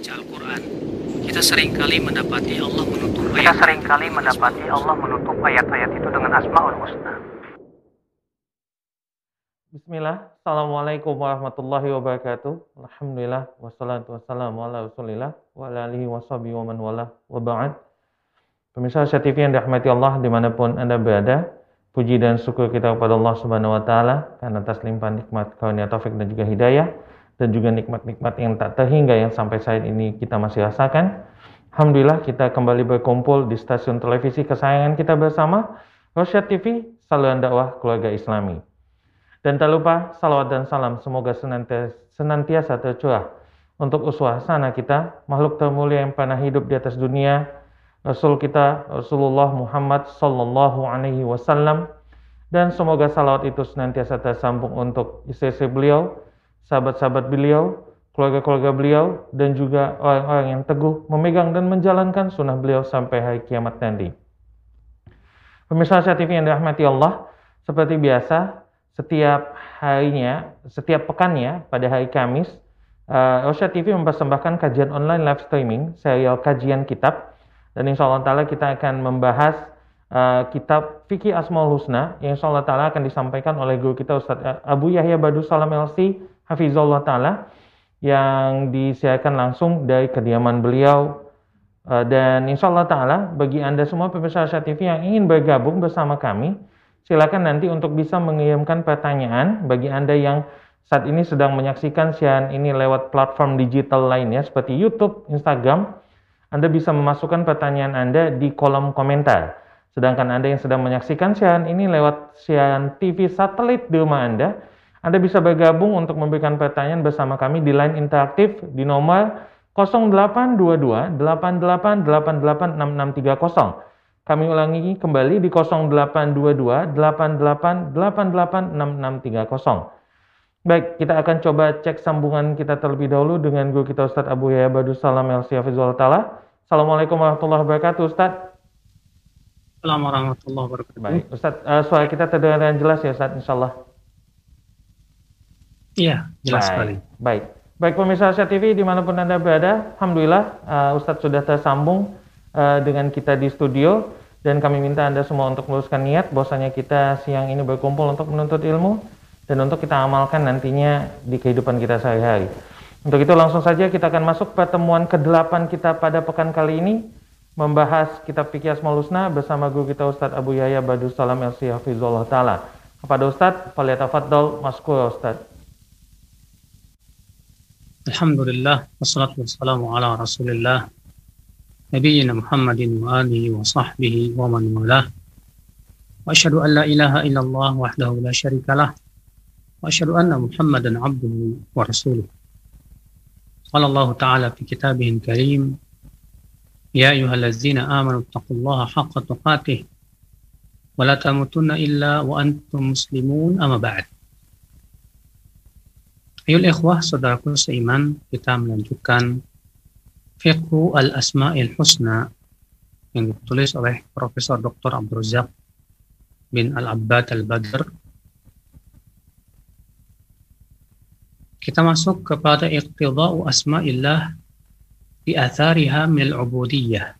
membaca Al-Quran, kita sering kali mendapati Allah menutup Kita ayat sering kali mendapati Allah menutup ayat-ayat itu dengan Asmaul Husna. Bismillah, Assalamualaikum warahmatullahi wabarakatuh. Alhamdulillah, wassalatu wassalamu ala rasulillah, wa ala alihi wa sahbihi wa man wala, wa ba'd. Pemirsa Asia TV yang dirahmati Allah di mana pun Anda berada, puji dan syukur kita kepada Allah Subhanahu wa Ta'ala karena atas limpahan nikmat karunia taufik dan juga hidayah, dan juga nikmat-nikmat yang tak terhingga yang sampai saat ini kita masih rasakan. Alhamdulillah kita kembali berkumpul di stasiun televisi kesayangan kita bersama, Rosyad TV, saluran dakwah keluarga Islami. Dan tak lupa salawat dan salam semoga senantiasa, tercurah untuk uswah sana kita, makhluk termulia yang pernah hidup di atas dunia, Rasul kita Rasulullah Muhammad Sallallahu Alaihi Wasallam, dan semoga salawat itu senantiasa tersambung untuk istri-istri beliau, sahabat-sahabat beliau, keluarga-keluarga beliau, dan juga orang-orang yang teguh memegang dan menjalankan sunnah beliau sampai hari kiamat nanti. Pemirsa TV yang dirahmati Allah, seperti biasa, setiap harinya, setiap pekannya pada hari Kamis, uh, Rosyad TV mempersembahkan kajian online live streaming serial kajian kitab dan insya Allah Ta'ala kita akan membahas uh, kitab Fikih Asmaul Husna yang insya Allah Ta'ala akan disampaikan oleh guru kita Ustadz Abu Yahya Badu Salam LC Hafizullah Ta'ala yang disiarkan langsung dari kediaman beliau uh, dan insya Allah Ta'ala bagi Anda semua pemirsa Rosyad TV yang ingin bergabung bersama kami silakan nanti untuk bisa mengirimkan pertanyaan bagi Anda yang saat ini sedang menyaksikan siaran ini lewat platform digital lainnya seperti YouTube, Instagram. Anda bisa memasukkan pertanyaan Anda di kolom komentar. Sedangkan Anda yang sedang menyaksikan siaran ini lewat siaran TV satelit di rumah Anda, Anda bisa bergabung untuk memberikan pertanyaan bersama kami di line interaktif di nomor 0822 88886630. Kami ulangi kembali di 0822 88886630. Baik, kita akan coba cek sambungan kita terlebih dahulu dengan guru kita Ustadz Abu Yahya Badu Salam El Syafizul Ta'ala. Assalamualaikum warahmatullahi wabarakatuh Ustadz. Assalamualaikum warahmatullahi wabarakatuh. Baik, Ustadz, uh, suara kita terdengar dengan jelas ya Ustadz, insya Allah. Iya, jelas Baik, sekali. Baik, baik pemirsa Asia TV di mana pun Anda berada, Alhamdulillah uh, Ustadz sudah tersambung uh, dengan kita di studio dan kami minta Anda semua untuk meluruskan niat bahwasanya kita siang ini berkumpul untuk menuntut ilmu dan untuk kita amalkan nantinya di kehidupan kita sehari-hari. Untuk itu langsung saja kita akan masuk pertemuan ke-8 kita pada pekan kali ini membahas kitab fikih Asmaul Husna bersama guru kita Ustadz Abu Yahya Badu Salam LC Hafizullah Ta'ala. Kepada Ustadz, Faliyatafaddal Maskur Ustadz. Alhamdulillah, wassalatu wassalamu ala rasulillah, نبينا محمد وآله وصحبه ومن والاه وأشهد أن لا إله إلا الله وحده لا شريك له وأشهد أن محمدا عبده ورسوله قال الله تعالى في كتابه الكريم يا أيها الذين آمنوا اتقوا الله حق تقاته ولا تموتن إلا وأنتم مسلمون أما بعد Ayol ikhwah, saudaraku seiman, kita melanjutkan Fiqhu al-Asma'il Husna yang ditulis oleh Profesor Dr. Abdul bin Al-Abbad Al-Badr. Kita masuk kepada iqtida'u asma'illah di athariha min al-ubudiyah.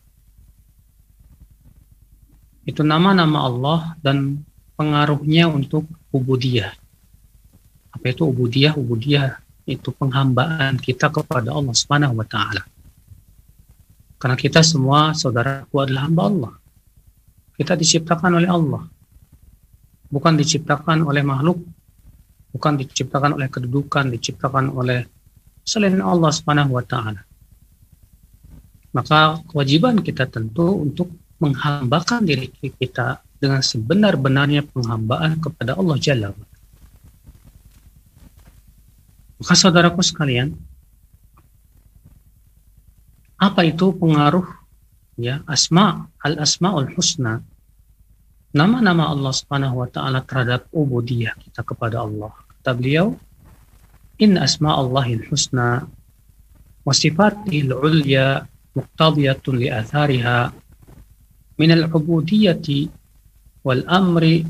Itu nama-nama Allah dan pengaruhnya untuk ubudiyah. Apa itu ubudiyah? Ubudiyah itu penghambaan kita kepada Allah Subhanahu wa taala. Karena kita semua saudaraku adalah hamba Allah. Kita diciptakan oleh Allah. Bukan diciptakan oleh makhluk. Bukan diciptakan oleh kedudukan, diciptakan oleh selain Allah Subhanahu wa taala. Maka kewajiban kita tentu untuk menghambakan diri kita dengan sebenar-benarnya penghambaan kepada Allah Jalla maka saudaraku sekalian, apa itu pengaruh ya asma al asmaul husna nama-nama Allah Subhanahu wa taala terhadap ubudiyah kita kepada Allah. Kata beliau, "In asma Allahil husna wa sifatihil ulya muqtadiyatun li athariha min al-ubudiyyati wal amri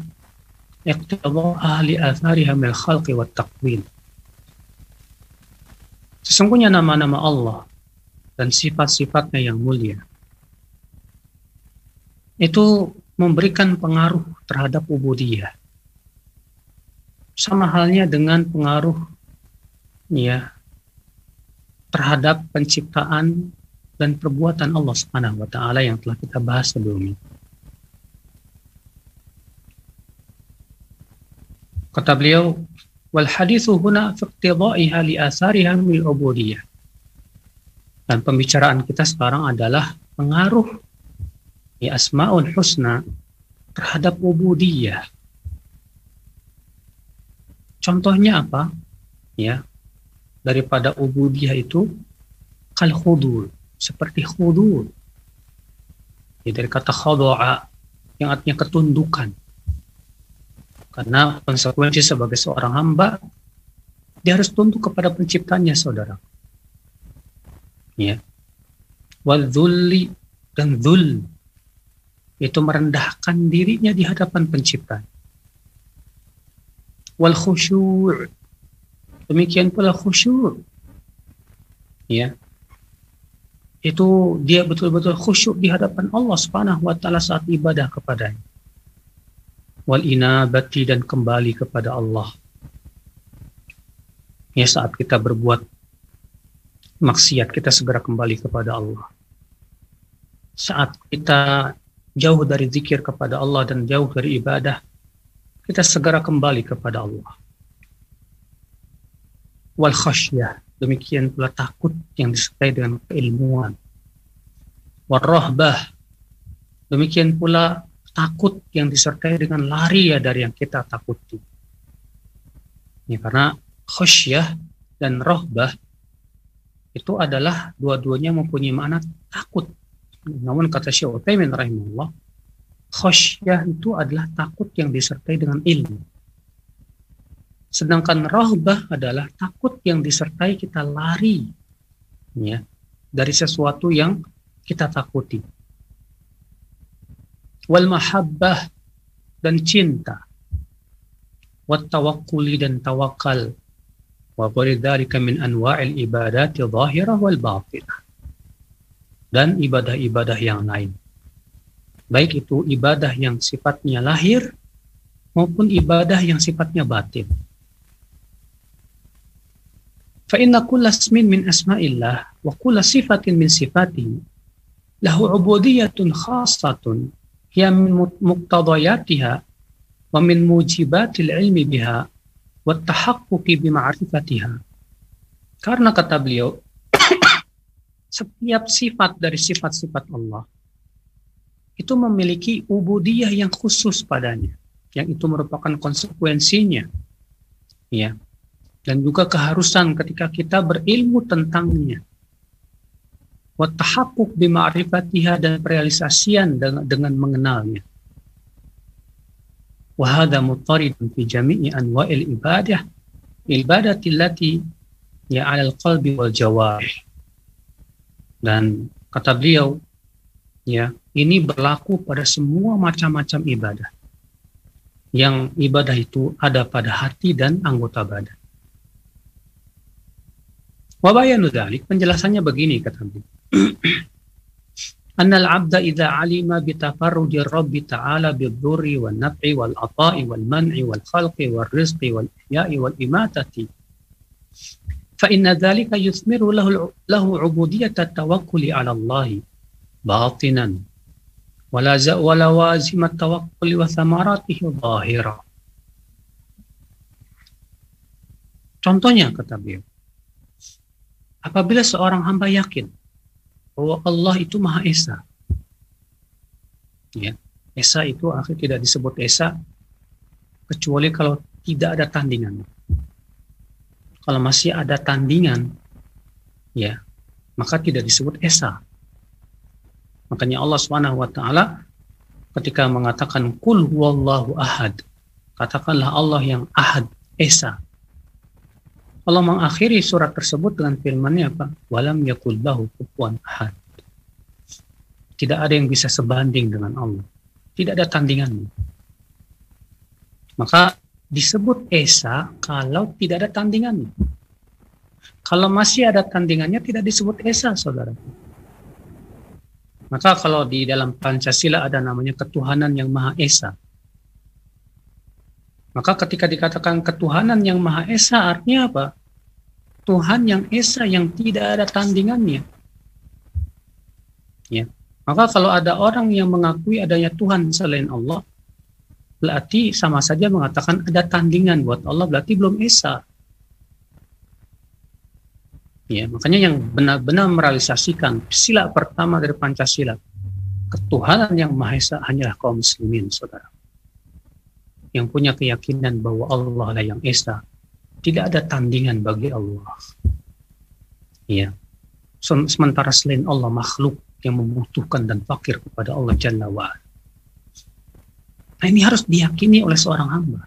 iqtidaaha li athariha min al-khalqi wat taqwin." Sesungguhnya nama-nama Allah dan sifat-sifatnya yang mulia itu memberikan pengaruh terhadap ubudiyah. Sama halnya dengan pengaruh ya terhadap penciptaan dan perbuatan Allah Subhanahu wa taala yang telah kita bahas sebelumnya. Kata beliau, wal hadithu huna fi iqtidaiha li athariha min ubudiyah. Dan pembicaraan kita sekarang adalah pengaruh ya asmaul husna terhadap ubudiyah. Contohnya apa? Ya, daripada ubudiyah itu kal khudur, seperti khudur. Ya, dari kata khudu'a yang artinya ketundukan. Karena konsekuensi sebagai seorang hamba, dia harus tunduk kepada penciptanya, saudara. Ya. Wal dan dhul itu merendahkan dirinya di hadapan pencipta. Wal khusyur. Demikian pula khusyur. Ya. Itu dia betul-betul khusyuk di hadapan Allah Subhanahu wa taala saat ibadah kepadanya wal inabati dan kembali kepada Allah. Ya saat kita berbuat maksiat kita segera kembali kepada Allah. Saat kita jauh dari zikir kepada Allah dan jauh dari ibadah, kita segera kembali kepada Allah. Wal khasyah, demikian pula takut yang disertai dengan keilmuan. Warahbah, demikian pula takut yang disertai dengan lari ya dari yang kita takuti. Ini karena khusyah dan rohbah itu adalah dua-duanya mempunyai makna takut. Namun kata Syekh Utsaimin rahimahullah, khusyah itu adalah takut yang disertai dengan ilmu. Sedangkan rohbah adalah takut yang disertai kita lari ya dari sesuatu yang kita takuti wal mahabbah dan cinta. Wat tawakkuli dan tawakal wa dzalika min anwa'il ibadati zahirah wal batinah. Dan ibadah-ibadah yang lain. Baik itu ibadah yang sifatnya lahir maupun ibadah yang sifatnya batin. Fa inna kulla ismin min asma'illah wa min lahu ubudiyatun hiya min muqtadayatiha wa min mujibatil ilmi biha wa tahaqquqi bi ma'rifatiha. Karena kata beliau, setiap sifat dari sifat-sifat Allah itu memiliki ubudiyah yang khusus padanya, yang itu merupakan konsekuensinya. Ya. Dan juga keharusan ketika kita berilmu tentangnya watahaqquk bima'rifatiha dan realisasian dengan, dengan mengenalnya. Wahada mutaridun fi jami'i anwa'il ibadah ibadati allati ya 'alal qalbi wal jawarih. Dan kata beliau ya, ini berlaku pada semua macam-macam ibadah. Yang ibadah itu ada pada hati dan anggota badan. Wabayanu dhalik, penjelasannya begini kata beliau. أن العبد إذا علم بتفرد الرب تعالى بالضر والنفع والعطاء والمنع والخلق والرزق والإحياء والإماتة فإن ذلك يثمر له له عبودية التوكل على الله باطنا ولا ولوازم التوكل وثمراته ظاهرة Contohnya kata beliau, apabila seorang hamba yakin bahwa Allah itu Maha Esa. Ya, Esa itu akhir tidak disebut Esa kecuali kalau tidak ada tandingan. Kalau masih ada tandingan, ya, maka tidak disebut Esa. Makanya Allah Subhanahu wa taala ketika mengatakan kul huwallahu ahad, katakanlah Allah yang ahad, Esa. Allah mengakhiri surat tersebut dengan firman-Nya apa? Walam yakul lahu kufuwan ahad. Tidak ada yang bisa sebanding dengan Allah. Tidak ada tandingannya. Maka disebut Esa kalau tidak ada tandingannya. Kalau masih ada tandingannya tidak disebut esa, saudara. Maka kalau di dalam Pancasila ada namanya ketuhanan yang Maha Esa. Maka ketika dikatakan ketuhanan yang Maha Esa artinya apa? Tuhan yang Esa yang tidak ada tandingannya. Ya. Maka kalau ada orang yang mengakui adanya Tuhan selain Allah, berarti sama saja mengatakan ada tandingan buat Allah, berarti belum Esa. Ya, makanya yang benar-benar merealisasikan sila pertama dari Pancasila, ketuhanan yang Maha Esa hanyalah kaum muslimin, saudara. Yang punya keyakinan bahwa Allah lah yang Esa, tidak ada tandingan bagi Allah. Ya. Sementara selain Allah makhluk yang membutuhkan dan fakir kepada Allah Jalla wa Nah ini harus diyakini oleh seorang hamba.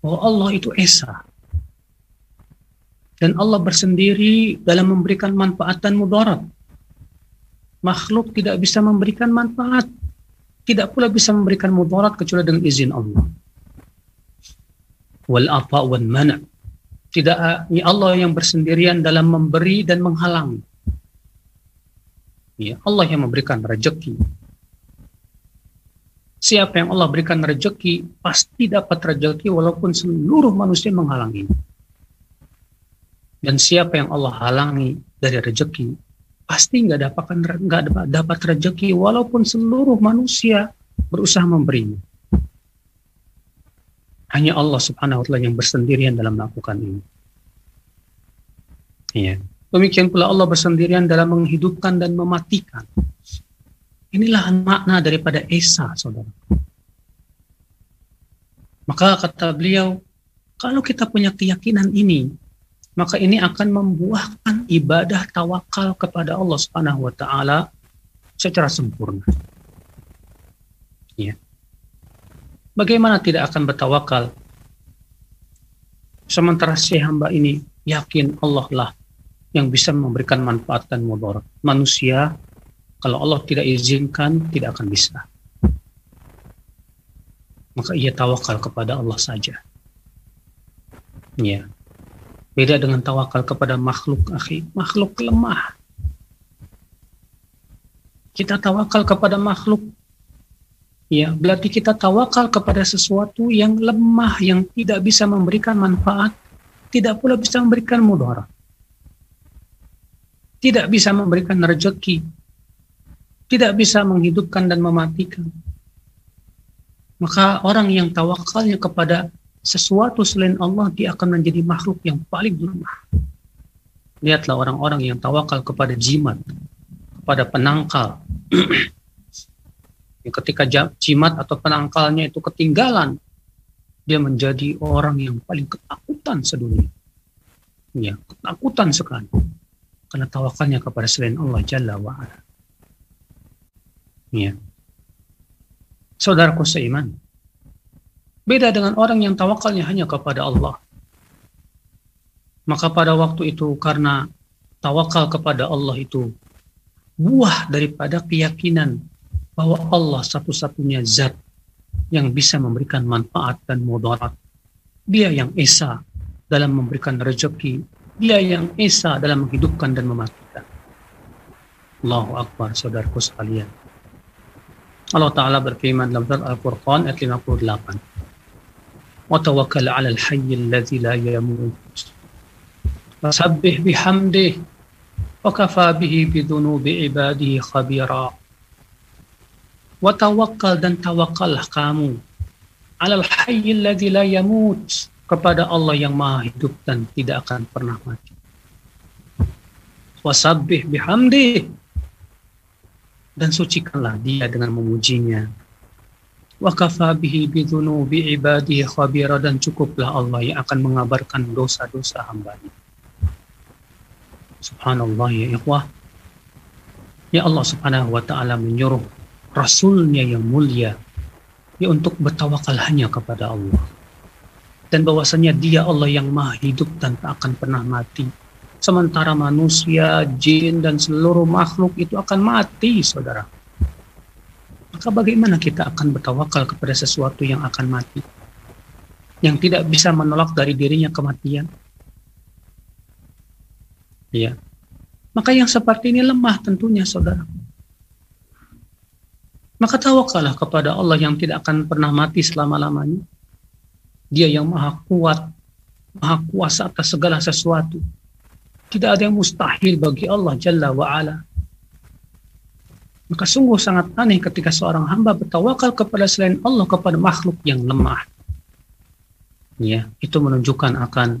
Bahwa Allah itu Esa, dan Allah bersendiri dalam memberikan manfaat dan mudarat. Makhluk tidak bisa memberikan manfaat, tidak pula bisa memberikan mudarat kecuali dengan izin Allah. Wal apa wal mana. Tidak ini Allah yang bersendirian dalam memberi dan menghalangi. Ya, Allah yang memberikan rezeki. Siapa yang Allah berikan rezeki pasti dapat rezeki walaupun seluruh manusia menghalangi. Dan siapa yang Allah halangi dari rezeki, pasti nggak dapatkan nggak dapat rezeki walaupun seluruh manusia berusaha memberinya. Hanya Allah Subhanahu wa taala yang bersendirian dalam melakukan ini. Iya. Demikian pula Allah bersendirian dalam menghidupkan dan mematikan. Inilah makna daripada Esa, saudara. Maka kata beliau, kalau kita punya keyakinan ini, maka ini akan membuahkan ibadah tawakal kepada Allah Subhanahu wa taala secara sempurna. Ya. Bagaimana tidak akan bertawakal sementara si hamba ini yakin Allah lah yang bisa memberikan manfaat dan mudarat. Manusia kalau Allah tidak izinkan tidak akan bisa. Maka ia tawakal kepada Allah saja. Ya. Beda dengan tawakal kepada makhluk, akhi. Makhluk lemah. Kita tawakal kepada makhluk. Ya, berarti kita tawakal kepada sesuatu yang lemah, yang tidak bisa memberikan manfaat, tidak pula bisa memberikan mudarat. Tidak bisa memberikan rezeki, tidak bisa menghidupkan dan mematikan. Maka orang yang tawakalnya kepada sesuatu selain Allah dia akan menjadi makhluk yang paling lemah. Lihatlah orang-orang yang tawakal kepada jimat, kepada penangkal. Ketika jimat atau penangkalnya itu ketinggalan, dia menjadi orang yang paling ketakutan sedunia. Ya, ketakutan sekali. Karena tawakalnya kepada selain Allah Jalla wa'ala. Ya. Saudaraku seiman, Beda dengan orang yang tawakalnya hanya kepada Allah. Maka pada waktu itu karena tawakal kepada Allah itu buah daripada keyakinan bahwa Allah satu-satunya zat yang bisa memberikan manfaat dan mudarat. Dia yang Esa dalam memberikan rezeki, dia yang Esa dalam menghidupkan dan mematikan. Allahu Akbar, saudaraku sekalian. Allah Ta'ala berfirman dalam surat Al Qur'an ayat 58. Wa tawakkal 'alal hayyil ladzi la yamut. Wasabbih bihamdihi wa kafa bihi bi ibadihi. Wa tawakkal dan tawakallah kamu. Alal hayyil ladzi la yamut. Kepada Allah yang maha hidup dan tidak akan pernah mati. Wasabbih bihamdi. Dan sucikanlah dia dengan memujinya. Wa kafabihi bidhunubi ibadihi khabira. Dan cukuplah Allah yang akan mengabarkan dosa-dosa hambanya. Subhanallah ya ikhwah. Ya Allah subhanahu wa ta'ala menyuruh Rasulnya yang mulia ya untuk bertawakal hanya kepada Allah. Dan bahwasanya dia Allah yang maha hidup dan tak akan pernah mati. Sementara manusia, jin, dan seluruh makhluk itu akan mati, saudara maka bagaimana kita akan bertawakal kepada sesuatu yang akan mati? Yang tidak bisa menolak dari dirinya kematian? Ya. Maka yang seperti ini lemah tentunya saudara. Maka tawakallah kepada Allah yang tidak akan pernah mati selama-lamanya. Dia yang maha kuat, maha kuasa atas segala sesuatu. Tidak ada yang mustahil bagi Allah Jalla wa'ala. Maka sungguh sangat aneh ketika seorang hamba bertawakal kepada selain Allah kepada makhluk yang lemah. Ya, itu menunjukkan akan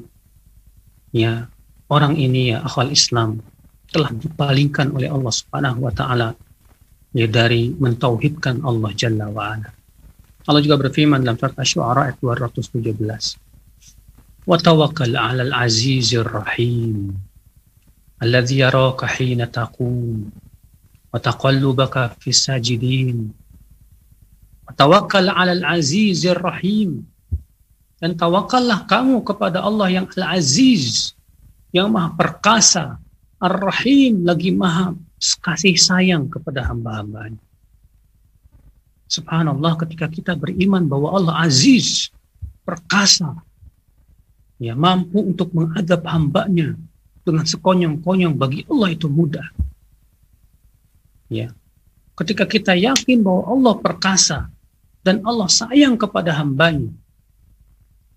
ya orang ini ya akhwal Islam telah dipalingkan oleh Allah Subhanahu wa taala ya dari mentauhidkan Allah Jalla wa ala. Allah juga berfirman dalam surat Asy-Syu'ara ayat 217. Wa tawakkal 'alal 'azizir rahim alladzi yaraka hina taqum wa taqallubaka fis sajidin. Wa tawakkal 'alal 'azizir rahim dan tawakallah kamu kepada Allah yang Al-Aziz, yang Maha Perkasa, Ar-Rahim, lagi Maha kasih sayang kepada hamba-hambanya. Subhanallah ketika kita beriman bahwa Allah Aziz, perkasa, ya mampu untuk mengadab hambanya dengan sekonyong-konyong bagi Allah itu mudah. Ya, ketika kita yakin bahwa Allah perkasa dan Allah sayang kepada hambanya,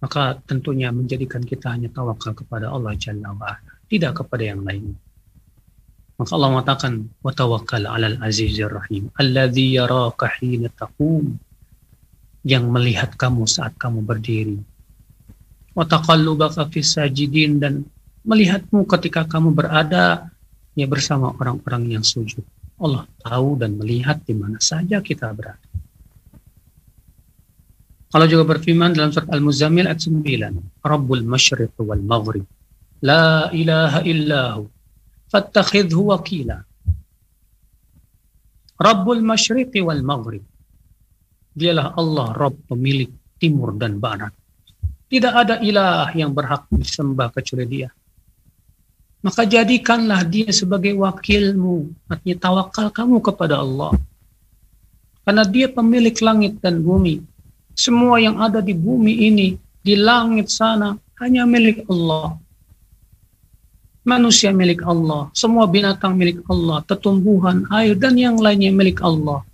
maka tentunya menjadikan kita hanya tawakal kepada Allah Jalla wa'ala, tidak kepada yang lain. Maka Allah mengatakan, wa tawakkal 'alal azizir rahim, alladzi yaraka hina taqum, yang melihat kamu saat kamu berdiri. Wa taqallubaka fis sajidin dan melihatmu ketika kamu berada ya bersama orang-orang yang sujud. Allah tahu dan melihat di mana saja kita berada. Allah juga berfirman dalam surat Al-Muzammil ayat 9, Rabbul Masyriq wal Maghrib, la ilaha illahu, wakila. Rabbul Masyriq wal Maghrib. Dialah Allah Rabb pemilik timur dan barat. Tidak ada ilah yang berhak disembah kecuali dia. Maka jadikanlah dia sebagai wakilmu. Artinya tawakal kamu kepada Allah. Karena dia pemilik langit dan bumi semua yang ada di bumi ini, di langit sana, hanya milik Allah. Manusia milik Allah, semua binatang milik Allah, tetumbuhan, air, dan yang lainnya milik Allah.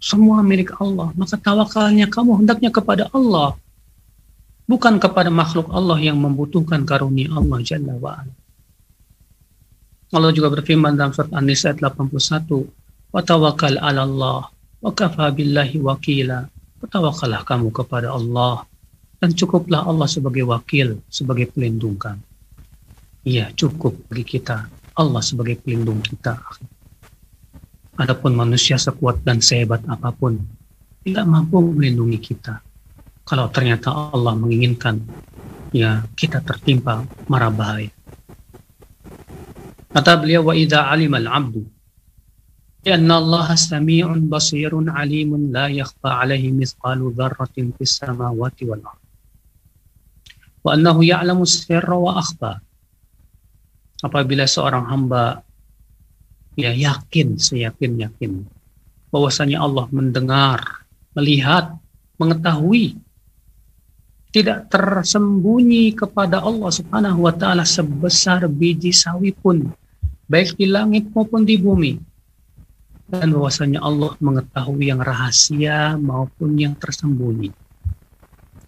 Semua milik Allah. Maka tawakalnya kamu hendaknya kepada Allah. Bukan kepada makhluk Allah yang membutuhkan karunia Allah Jalla wa'ala. Allah juga berfirman dalam surat An-Nisa ayat 81, "Wa tawakkal 'ala Allah wa kafa billahi wakila." Bertawakallah kamu kepada Allah dan cukuplah Allah sebagai wakil, sebagai pelindung kamu. Iya, cukup bagi kita. Allah sebagai pelindung kita. Adapun manusia sekuat dan sehebat apa pun, tidak mampu melindungi kita. Kalau ternyata Allah menginginkan, ya kita tertimpa mara bahaya. Kata beliau, wa idza alim al-abdu. Lianna Allah sami'un basirun alimun la yakhfa alaihi mithqalu dzarratin fis samawati wal ard. Wa annahu ya'lamu sirra wa akhfa apabila seorang hamba ya yakin seyakin yakin bahwasanya Allah mendengar melihat mengetahui tidak tersembunyi kepada Allah Subhanahu wa taala sebesar biji sawi pun baik di langit maupun di bumi dan bahwasanya Allah mengetahui yang rahasia maupun yang tersembunyi.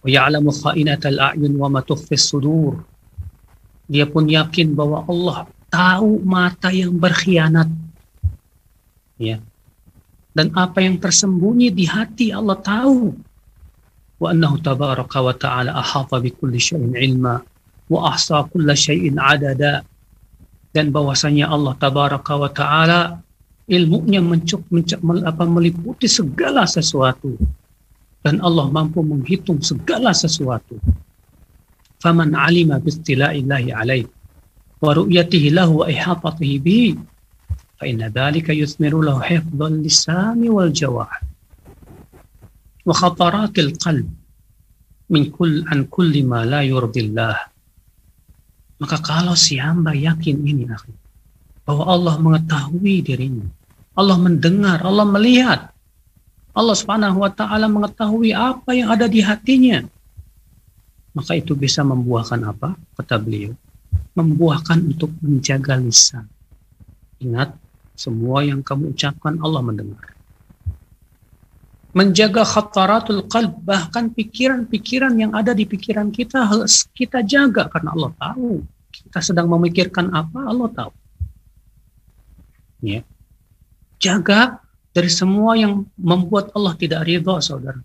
Wa ya'lamu kha'inatal a'yun wa ma sudur. Dia pun yakin bahwa Allah tahu mata yang berkhianat. Ya. Dan apa yang tersembunyi di hati Allah tahu. Wa annahu tabaraka wa ta'ala ahata bi kulli syai'in ilma wa ahsa kulli syai'in adada. Dan bahwasanya Allah tabaraka wa ta'ala ilmunya mencuk, mencuk, apa, meliputi segala sesuatu dan Allah mampu menghitung segala sesuatu. Faman alima bistila'illahi alaih wa ru'yatihi lahu wa ihatatihi bihi fa inna dhalika yuthmiru lahu hifdhan lisani wal jawah wa khataratil qalb min kull an kulli ma la yurdillah maka kalau si hamba yakin ini akhir bahwa Allah mengetahui dirinya. Allah mendengar, Allah melihat. Allah Subhanahu wa taala mengetahui apa yang ada di hatinya. Maka itu bisa membuahkan apa? Kata beliau. membuahkan untuk menjaga lisan. Ingat, semua yang kamu ucapkan Allah mendengar. Menjaga khataratul qalb, bahkan pikiran-pikiran yang ada di pikiran kita kita jaga karena Allah tahu. Kita sedang memikirkan apa, Allah tahu. Ya. Jaga dari semua yang membuat Allah tidak ridho, saudara.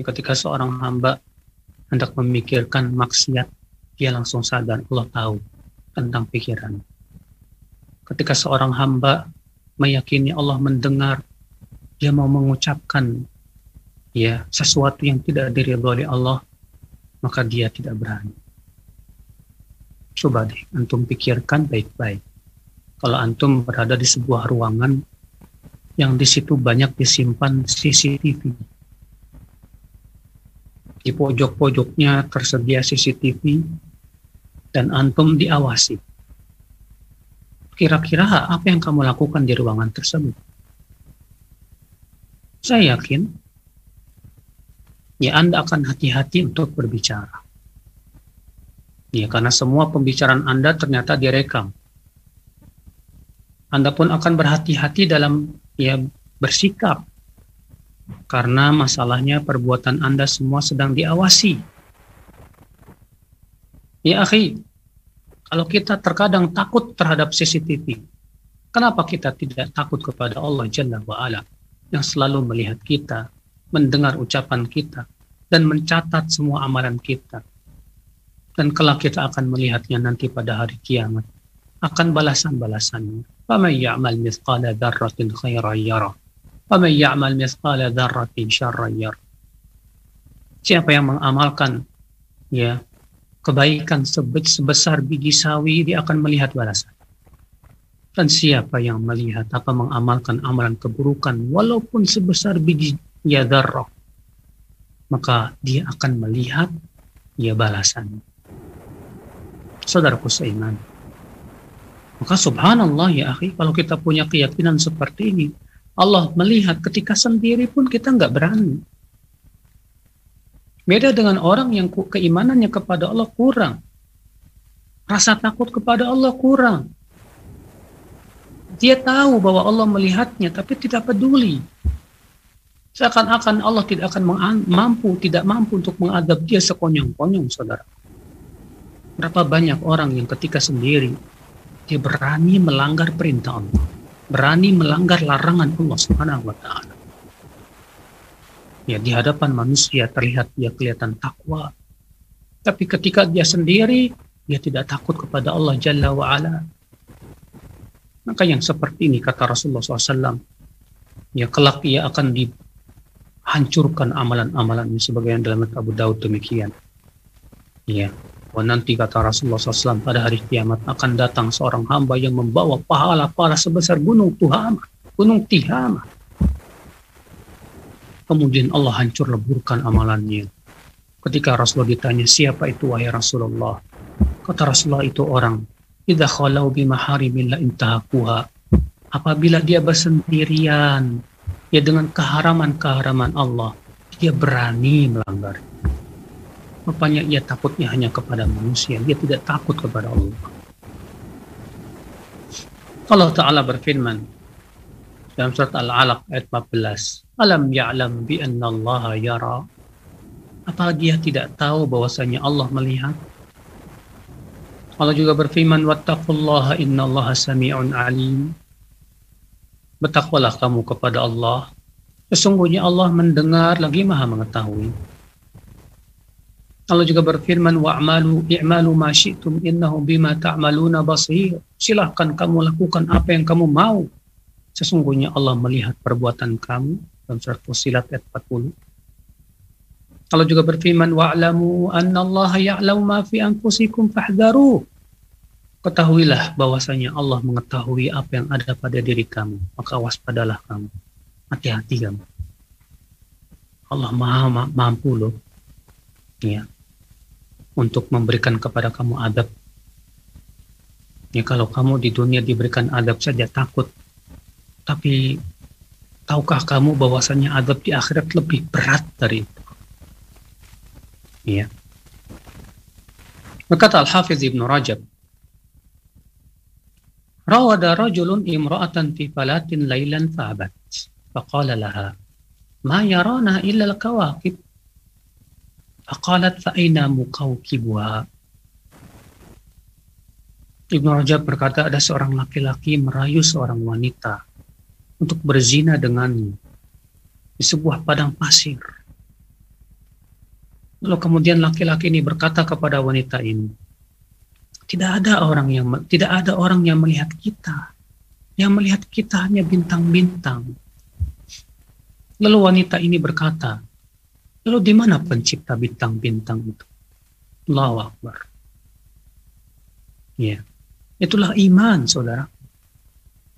Ketika seorang hamba hendak memikirkan maksiat, dia langsung sadar Allah tahu tentang pikiran. Ketika seorang hamba meyakini Allah mendengar, dia mau mengucapkan ya sesuatu yang tidak diridhoi oleh Allah, maka dia tidak berani. Coba deh, antum pikirkan baik-baik. Kalau antum berada di sebuah ruangan yang di situ banyak disimpan CCTV, di pojok-pojoknya tersedia CCTV dan antum diawasi. Kira-kira apa yang kamu lakukan di ruangan tersebut? Saya yakin ya Anda akan hati-hati untuk berbicara. Ya, karena semua pembicaraan Anda ternyata direkam. Anda pun akan berhati-hati dalam ya bersikap karena masalahnya perbuatan Anda semua sedang diawasi. Ya akhi, kalau kita terkadang takut terhadap CCTV, kenapa kita tidak takut kepada Allah Jalla wa'ala yang selalu melihat kita, mendengar ucapan kita, dan mencatat semua amalan kita. Dan kelak kita akan melihatnya nanti pada hari kiamat. Akan balasan-balasannya. فَمَنْ يَعْمَلْ مِثْقَالَ ذَرَّةٍ خَيْرًا يَرَى وَمَنْ يَعْمَلْ مِثْقَالَ ذَرَّةٍ شَرًّا يَرَ Siapa yang mengamalkan ya kebaikan sebesar biji sawi dia akan melihat balasan. Dan siapa yang melihat apa mengamalkan amalan keburukan walaupun sebesar biji ya darah maka dia akan melihat ya balasan. Saudaraku seiman. Maka subhanallah ya akhi, kalau kita punya keyakinan seperti ini, Allah melihat ketika sendiri pun kita nggak berani. Beda dengan orang yang keimanannya kepada Allah kurang. Rasa takut kepada Allah kurang. Dia tahu bahwa Allah melihatnya tapi tidak peduli. Seakan-akan Allah tidak akan mampu, tidak mampu untuk mengadab dia sekonyong-konyong, saudara. Berapa banyak orang yang ketika sendiri dia berani melanggar perintah Allah berani melanggar larangan Allah Subhanahu wa taala. Ya di hadapan manusia terlihat dia kelihatan takwa. Tapi ketika dia sendiri dia tidak takut kepada Allah Jalla wa ala. Maka yang seperti ini kata Rasulullah SAW, ya kelak ia akan dihancurkan amalan-amalannya sebagaimana dalam Abu Daud demikian. Ya, bahwa nanti kata Rasulullah SAW pada hari kiamat akan datang seorang hamba yang membawa pahala-pahala sebesar gunung Tuhama, gunung Tihama. Kemudian Allah hancur leburkan amalannya. Ketika Rasulullah ditanya, siapa itu wahai Rasulullah? Kata Rasulullah itu orang, Idza khalau bimaharimillah intahakuha. Apabila dia bersendirian, ya dengan keharaman-keharaman Allah, dia berani melanggar. Rupanya ia takutnya hanya kepada manusia, dia tidak takut kepada Allah. Allah Ta'ala berfirman dalam surat Al-Alaq ayat 14, Alam ya'lam bi anna Allah yara. Apa dia tidak tahu bahwasanya Allah melihat? Allah juga berfirman, Wattaqullaha inna Allah sami'un alim. Bertakwalah kamu kepada Allah. Sesungguhnya Allah mendengar lagi maha mengetahui. Allah juga berfirman wa'malu i'malu ma syi'tum innahu bima ta'maluna basir. Silahkan kamu lakukan apa yang kamu mau. Sesungguhnya Allah melihat perbuatan kamu dalam surat Fusilat ayat 40. Allah juga berfirman wa'lamu anna Allah ya'lamu ma fi anfusikum fahdharu. Ketahuilah bahwasanya Allah mengetahui apa yang ada pada diri kamu, maka waspadalah kamu. Hati-hati kamu. Allah maha mampu loh. Ya, untuk memberikan kepada kamu adab. Ya kalau kamu di dunia diberikan adab saja takut. Tapi tahukah kamu bahwasannya adab di akhirat lebih berat dari itu? Ya. Berkata Al-Hafiz Ibn Rajab, Rawada rajulun imra'atan fi falatin laylan fa'abat. Faqala laha, ma yarana illa al-kawakib. Faqalat fa'ina mukawkibuha. Ibn Rajab berkata ada seorang laki-laki merayu seorang wanita untuk berzina dengannya di sebuah padang pasir. Lalu kemudian laki-laki ini berkata kepada wanita ini, tidak ada orang yang tidak ada orang yang melihat kita. Yang melihat kita hanya bintang-bintang. Lalu wanita ini berkata, lalu di mana pencipta bintang-bintang itu? Allahu Akbar. Ya. Itulah iman, saudara.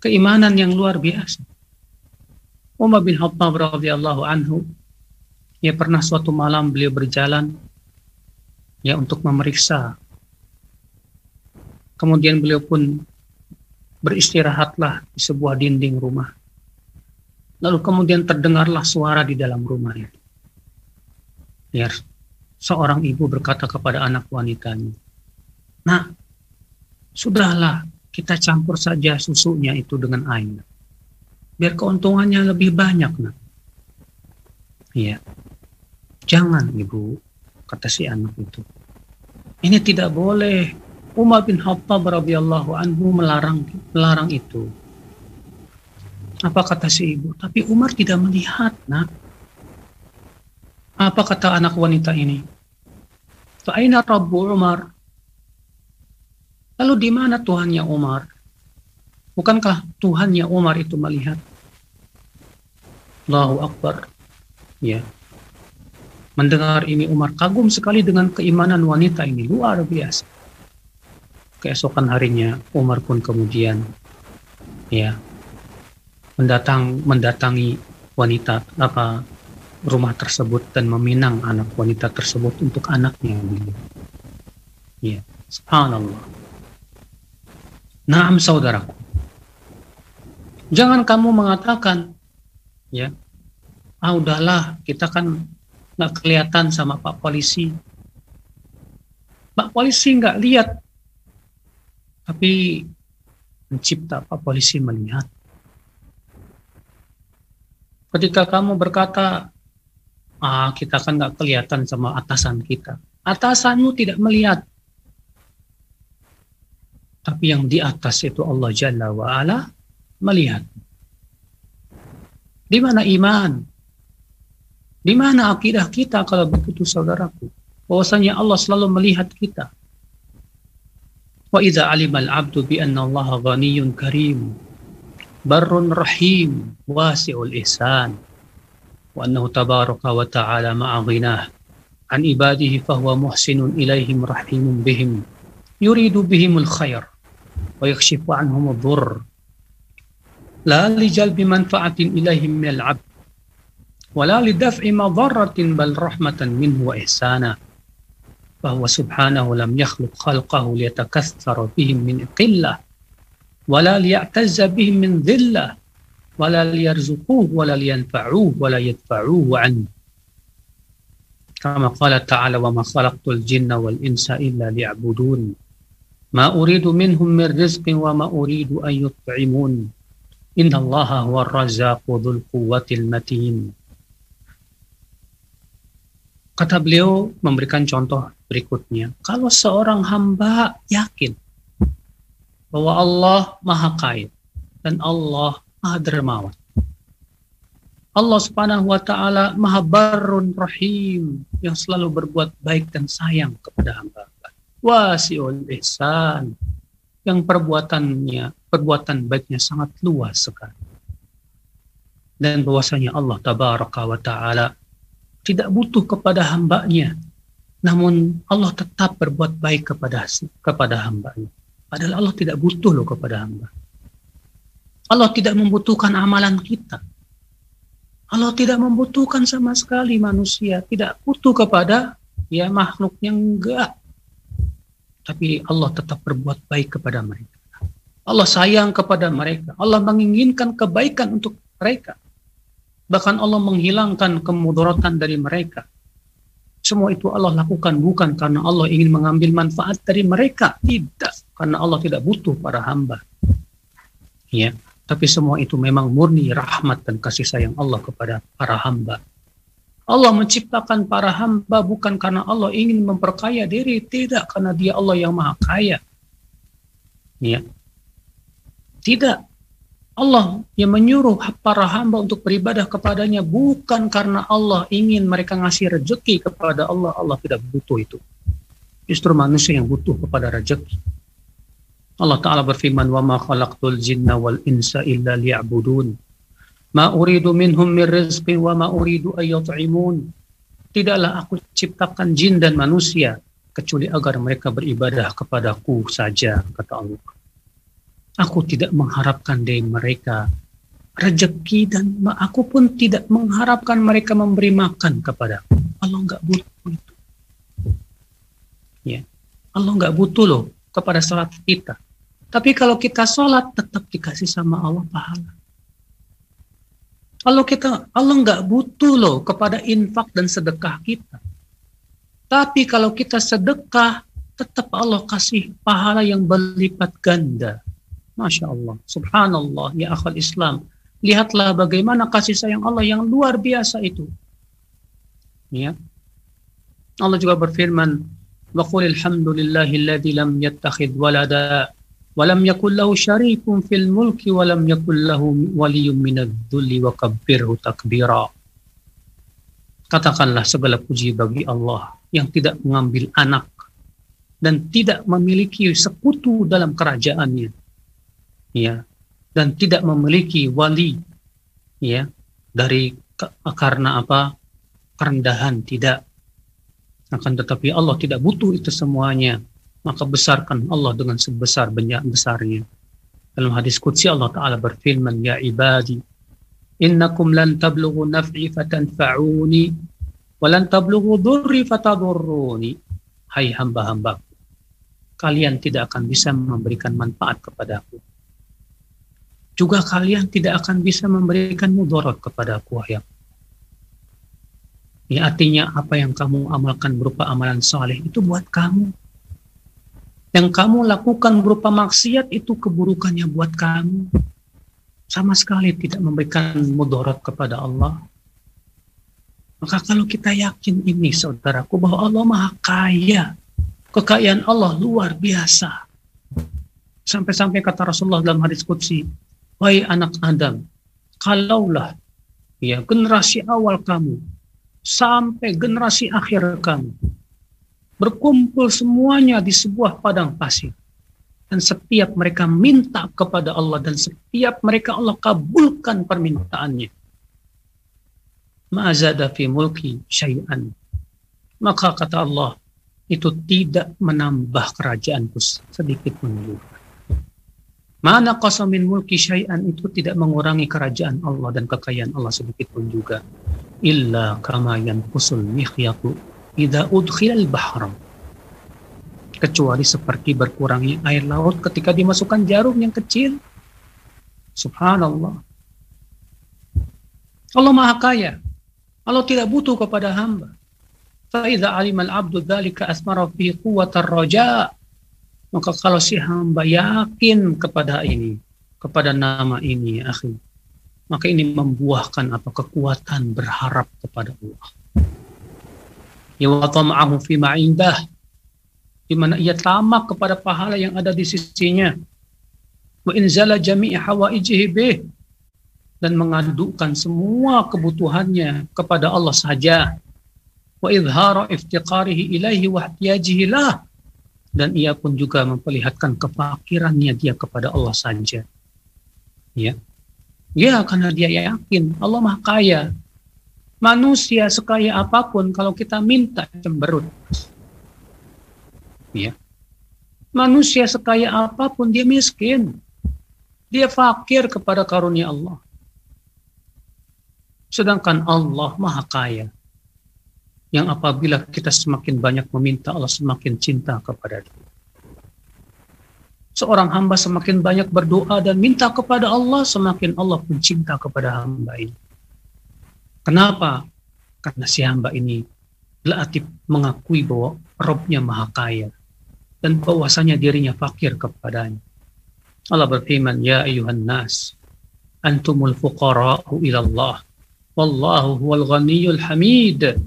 Keimanan yang luar biasa. Umar bin Khattab radhiyallahu anhu, ya pernah suatu malam beliau berjalan ya untuk memeriksa. Kemudian beliau pun beristirahatlah di sebuah dinding rumah. Lalu kemudian terdengarlah suara di dalam rumah itu. Ya, seorang ibu berkata kepada anak wanitanya, Nah, Sudahlah, kita campur saja susunya itu dengan air. Biar keuntungannya lebih banyak, nak. Iya. Jangan, ibu, kata si anak itu. Ini tidak boleh. Umar bin Khattab radhiyallahu anhu melarang melarang itu. Apa kata si ibu? Tapi Umar tidak melihat, nak. Apa kata anak wanita ini? Fa'ina Rabbu Umar? Lalu di mana Tuhannya Umar? Bukankah Tuhannya Umar itu melihat? Allahu Akbar. Ya. Mendengar ini Umar kagum sekali dengan keimanan wanita ini. Luar biasa. Keesokan harinya Umar pun kemudian ya mendatang mendatangi wanita apa rumah tersebut dan meminang anak wanita tersebut untuk anaknya Ya, subhanallah. Naam saudaraku. Jangan kamu mengatakan, ya, ah udahlah kita kan nggak kelihatan sama Pak Polisi. Pak Polisi nggak lihat, tapi mencipta Pak Polisi melihat. Ketika kamu berkata, ah kita kan nggak kelihatan sama atasan kita. Atasanmu tidak melihat, tapi yang di atas itu Allah Jalla wa'ala melihat. Di mana iman? Di mana akidah kita kalau begitu saudaraku? Bahwasanya Allah selalu melihat kita. Wa idza alimal abdu bi anna Allah ghaniyyun karim barrun rahim wasi'ul ihsan tabaraka wa ta'ala ma'a ghinah an ibadihi fahuwa muhsinun ilaihim rahimun bihim yuridu bihimul khair ويكشف عنهم الضر. لا لجلب منفعة إليهم من العبد ولا لدفع مضرة بل رحمة منه وإحسانا. فهو سبحانه لم يخلق خلقه ليتكثر بهم من قلة ولا ليعتز بهم من ذلة. wala wala wala kama qala ta'ala wa ma khalaqtul jinna wal insa illa liya'budun. Ma uridu minhum min rizqin wa ma uridu an yut'imun. Inna allaha huwa razzaqu kata beliau memberikan contoh berikutnya. Kalau seorang hamba yakin bahwa Allah maha kaya dan Allah maha dermawan. Allah subhanahu wa ta'ala maha barun rahim yang selalu berbuat baik dan sayang kepada hamba wasiul ihsan yang perbuatannya perbuatan baiknya sangat luas sekali. Dan bahwasanya Allah tabaraka wa taala tidak butuh kepada hambanya. Namun Allah tetap berbuat baik kepada kepada hambanya. Padahal Allah tidak butuh loh kepada hamba Allah tidak membutuhkan amalan kita Allah tidak membutuhkan sama sekali manusia tidak butuh kepada ya makhluk yang enggak tapi Allah tetap berbuat baik kepada mereka. Allah sayang kepada mereka. Allah menginginkan kebaikan untuk mereka. Bahkan Allah menghilangkan kemudaratan dari mereka. Semua itu Allah lakukan bukan karena Allah ingin mengambil manfaat dari mereka, tidak, karena Allah tidak butuh para hamba. Ya, tapi semua itu memang murni rahmat dan kasih sayang Allah kepada para hamba. Allah menciptakan para hamba bukan karena Allah ingin memperkaya diri, tidak karena Dia Allah yang Maha Kaya. Ya. Tidak. Allah yang menyuruh para hamba untuk beribadah kepadanya bukan karena Allah ingin mereka ngasih rezeki kepada Allah. Allah tidak butuh itu. Justru manusia yang butuh kepada rezeki. Allah Ta'ala berfirman, وَمَا خَلَقْتُ الْجِنَّ وَالْإِنسَ إِلَّا لِيَعْبُدُونَ مَا أُرِيدُ مِنْهُمْ مِنْ رِزْقٍ وَمَا أُرِيدُ أَن يُطْعِمُونَ Tidaklah aku ciptakan jin dan manusia kecuali agar mereka beribadah kepadaku saja, kata Allah. Aku tidak mengharapkan dari mereka rezeki dan aku pun tidak mengharapkan mereka memberi makan kepadaku. Allah nggak butuh itu. Ya, Allah nggak butuh loh kepada sholat kita. Tapi kalau kita sholat tetap dikasih sama Allah pahala. Kalau kita Allah nggak butuh loh kepada infak dan sedekah kita. Tapi kalau kita sedekah tetap Allah kasih pahala yang berlipat ganda. Masya Allah, Subhanallah, ya akal Islam. Lihatlah bagaimana kasih sayang Allah yang luar biasa itu. Ya. Allah juga berfirman, وقل الحمد لله الذي لم يتخذ ولدا walam yakul lahu fil mulki walam yakul lahu waliyum minadzulli wa kabbirhu takbira. Katakanlah segala puji bagi Allah yang tidak mengambil anak dan tidak memiliki sekutu dalam kerajaannya. Ya dan tidak memiliki wali. Ya dari karena apa? Kerendahan tidak. Akan tetapi Allah tidak butuh itu semuanya. Maka besarkan Allah dengan sebesar banyak besarnya. Dalam hadis Qudsi Allah Ta'ala berfirman, Ya ibadi, innakum lan tablughu naf'i fatanfa'uni, wa lan tablughu dhurri fatadurruni. Hai hamba-hamba, kalian tidak akan bisa memberikan manfaat kepadaku. Juga kalian tidak akan bisa memberikan mudarat kepadaku, Ya, artinya apa yang kamu amalkan berupa amalan soleh itu buat kamu. Yang kamu lakukan berupa maksiat itu keburukannya buat kamu. Sama sekali tidak memberikan mudarat kepada Allah. Maka kalau kita yakin ini saudaraku bahwa Allah maha kaya. Kekayaan Allah luar biasa. Sampai-sampai kata Rasulullah dalam hadis Qudsi, Wahai anak Adam, kalaulah ya generasi awal kamu sampai generasi akhir kamu. Berkumpul semuanya di sebuah padang pasir. Dan setiap mereka minta kepada Allah dan setiap mereka Allah kabulkan permintaannya. Ma'azada fi mulki syai'an. Maka kata Allah, itu tidak menambah kerajaanku sedikit pun juga. Mana qasamin mulki syai'an itu tidak mengurangi kerajaan Allah dan kekayaan Allah sedikit pun juga. Illa kama yanqusul mikhyatu idza udkhilal bahra. Kecuali seperti berkurangnya air laut ketika dimasukkan jarum yang kecil. Subhanallah. Allah Maha Kaya. Allah tidak butuh kepada hamba. Fa'idha alimal abdu dhalika asmara fi quwwatar raja' Maka kalau si hamba yakin kepada ini, kepada nama ini, ya akhi, maka ini membuahkan apa kekuatan berharap kepada Allah. Ya wa tama'ahu fi ma'indah di mana ia tamak kepada pahala yang ada di sisinya. Wa inzala jami'i hawaijihi bih dan mengadukan semua kebutuhannya kepada Allah saja. Wa idhara iftiqarihi ilaihi wa ihtiyajihi lah dan ia pun juga memperlihatkan kefakirannya dia kepada Allah saja. Ya. Ya, karena dia yakin Allah Maha Kaya. Manusia sekaya apa pun kalau kita minta cemberut. Ya. Manusia sekaya apa pun dia miskin. Dia fakir kepada karunia Allah. Sedangkan Allah Maha Kaya yang apabila kita semakin banyak meminta Allah semakin cinta kepada dia. Seorang hamba semakin banyak berdoa dan minta kepada Allah, semakin Allah pun cinta kepada hamba ini. Kenapa? Karena si hamba ini Latif mengakui bahwa Robnya maha kaya dan bahwasanya dirinya fakir kepadanya. Allah berfirman, Ya ayuhan nas, antumul fuqara'u ilallah, wallahu huwal ghaniyul hamid.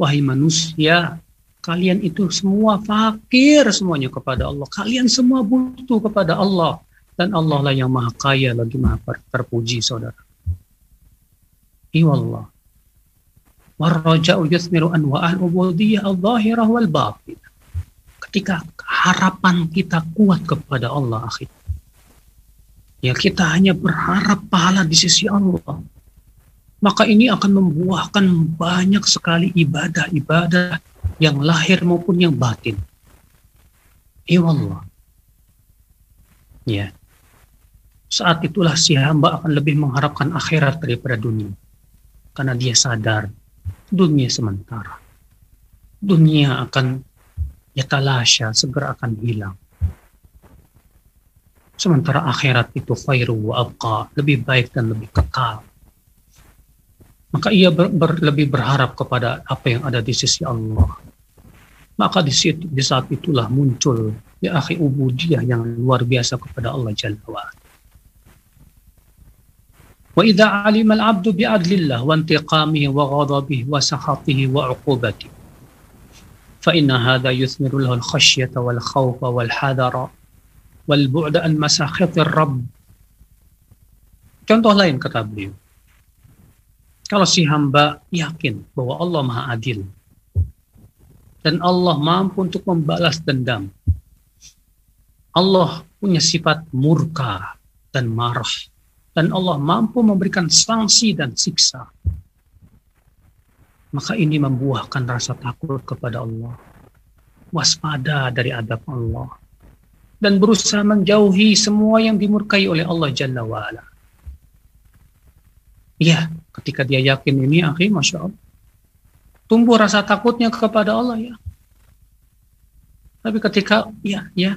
Wahai manusia, kalian itu semua fakir semuanya kepada Allah. Kalian semua butuh kepada Allah. Dan Allah lah yang maha kaya lagi maha terpuji saudara. Iwallah. Warraja'u yuthmiru anwa'al ubudiyah al-zahirah wal batin. Ketika harapan kita kuat kepada Allah akhir. Ya kita hanya berharap pahala di sisi Allah. Maka ini akan membuahkan banyak sekali ibadah-ibadah yang lahir maupun yang batin. Iwallah. Ya. Saat itulah si hamba akan lebih mengharapkan akhirat daripada dunia. Karena dia sadar dunia sementara. Dunia akan yatalasya, segera akan hilang. Sementara akhirat itu khairu wa abqa, lebih baik dan lebih kekal. Maka ia ber, ber, lebih berharap kepada apa yang ada di sisi Allah. Maka di, situ, di saat itulah muncul ya akhi ubudiyah yang luar biasa kepada Allah Jalla wa'ala. وإذا علم العبد بأدلة الله وانتقامه وغضبه wa intiqamihi فإن هذا يثمر له الخشية والخوف والحذر والبعد hadha yuthmiru lahu. Contoh lain kata beliau. Kalau si hamba yakin bahwa Allah Maha Adil dan Allah mampu untuk membalas dendam. Allah punya sifat murka dan marah dan Allah mampu memberikan sanksi dan siksa. Maka ini membuahkan rasa takut kepada Allah. Waspada dari adab Allah. Dan berusaha menjauhi semua yang dimurkai oleh Allah Jalla wa'ala. Iya, ketika dia yakin ini, akhirnya Masya Allah. Tumbuh rasa takutnya kepada Allah ya. Tapi ketika ya ya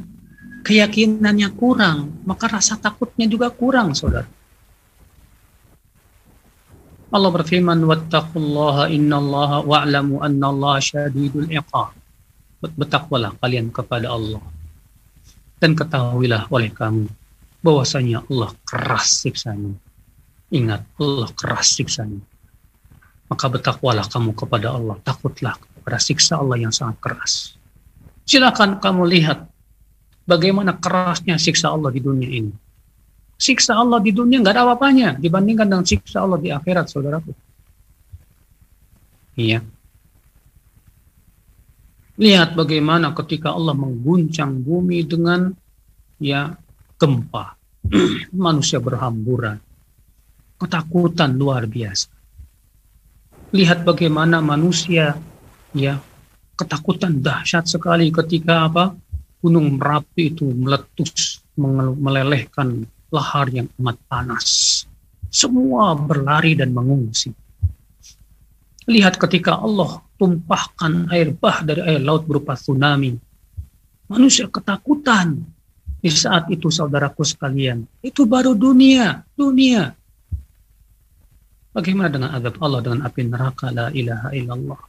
keyakinannya kurang, maka rasa takutnya juga kurang, saudara. Allah berfirman wattaqullaha innallaha wa'lamu annallaha syadidul iqab. Bertakwalah kalian kepada Allah. Dan ketahuilah oleh kamu bahwasanya Allah keras siksanya. Ingat, Allah keras siksanya. Maka bertakwalah kamu kepada Allah. Takutlah kepada siksa Allah yang sangat keras. Silakan kamu lihat bagaimana kerasnya siksa Allah di dunia ini siksa Allah di dunia nggak ada apa-apanya dibandingkan dengan siksa Allah di akhirat, saudaraku. Iya. Lihat bagaimana ketika Allah mengguncang bumi dengan ya gempa, manusia berhamburan, ketakutan luar biasa. Lihat bagaimana manusia ya ketakutan dahsyat sekali ketika apa gunung merapi itu meletus melelehkan lahar yang amat panas. Semua berlari dan mengungsi. Lihat ketika Allah tumpahkan air bah dari air laut berupa tsunami. Manusia ketakutan. Di saat itu saudaraku sekalian, itu baru dunia, dunia. Bagaimana dengan azab Allah dengan api neraka la ilaha illallah.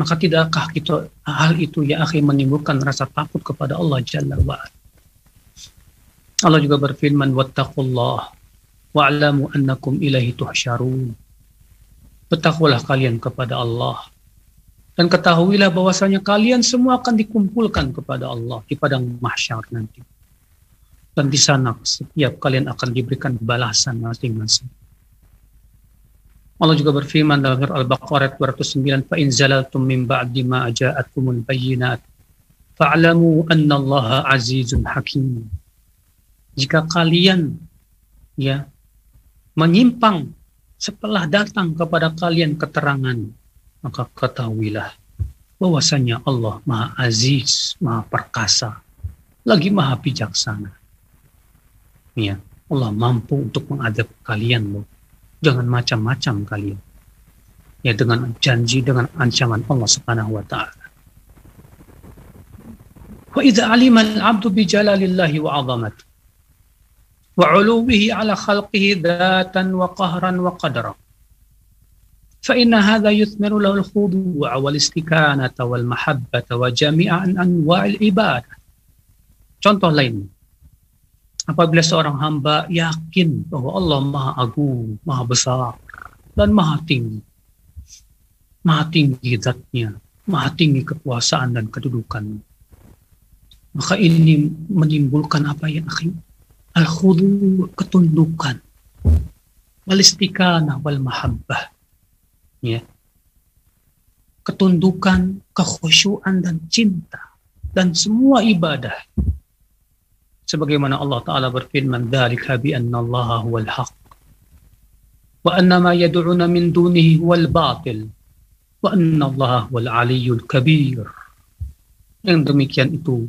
Maka tidakkah kita hal itu ya akhi menimbulkan rasa takut kepada Allah Jalla wa'ala. Allah juga berfirman wattaqullah wa'lamu annakum ilaihi tuhsyarun. Bertakwalah kalian kepada Allah dan ketahuilah bahwasanya kalian semua akan dikumpulkan kepada Allah di padang mahsyar nanti. Dan di sana setiap kalian akan diberikan balasan masing-masing. Allah juga berfirman dalam surah Al-Baqarah 209, "Fa in zalaltum min ba'di ma ja'atkumul bayyinat fa'lamu anna Allah azizun hakim." Jika kalian ya menyimpang setelah datang kepada kalian keterangan maka ketahuilah bahwasanya Allah Maha Aziz, Maha Perkasa, lagi Maha Bijaksana. Ya, Allah mampu untuk mengadab kalian loh. Jangan macam-macam kalian. Ya dengan janji dengan ancaman Allah Subhanahu wa taala. Wa idza alima al-'abdu bi jalalillahi wa 'azamatihi wa uluwihi ala khalqihi dhatan wa qahran wa يثمر fa inna hadha yuthmiru lahu al-khudu'a wal wal wa jami'an ibadah. Contoh lain. Apabila seorang hamba yakin bahwa Allah Maha Agung, Maha Besar dan Maha Tinggi. Maha tinggi zatnya, maha tinggi kekuasaan dan kedudukan. Maka ini menimbulkan apa yang akhirnya al-khudu ketundukan. Walistikana wal mahabbah ya. Ketundukan kekhusyuan dan cinta dan semua ibadah. Sebagaimana Allah taala berfirman dzalika bi anna Allah huwal haq wa anna ma yad'una min dunihi huwal batil wa anna Allah huwal aliyul kabir. Yang demikian itu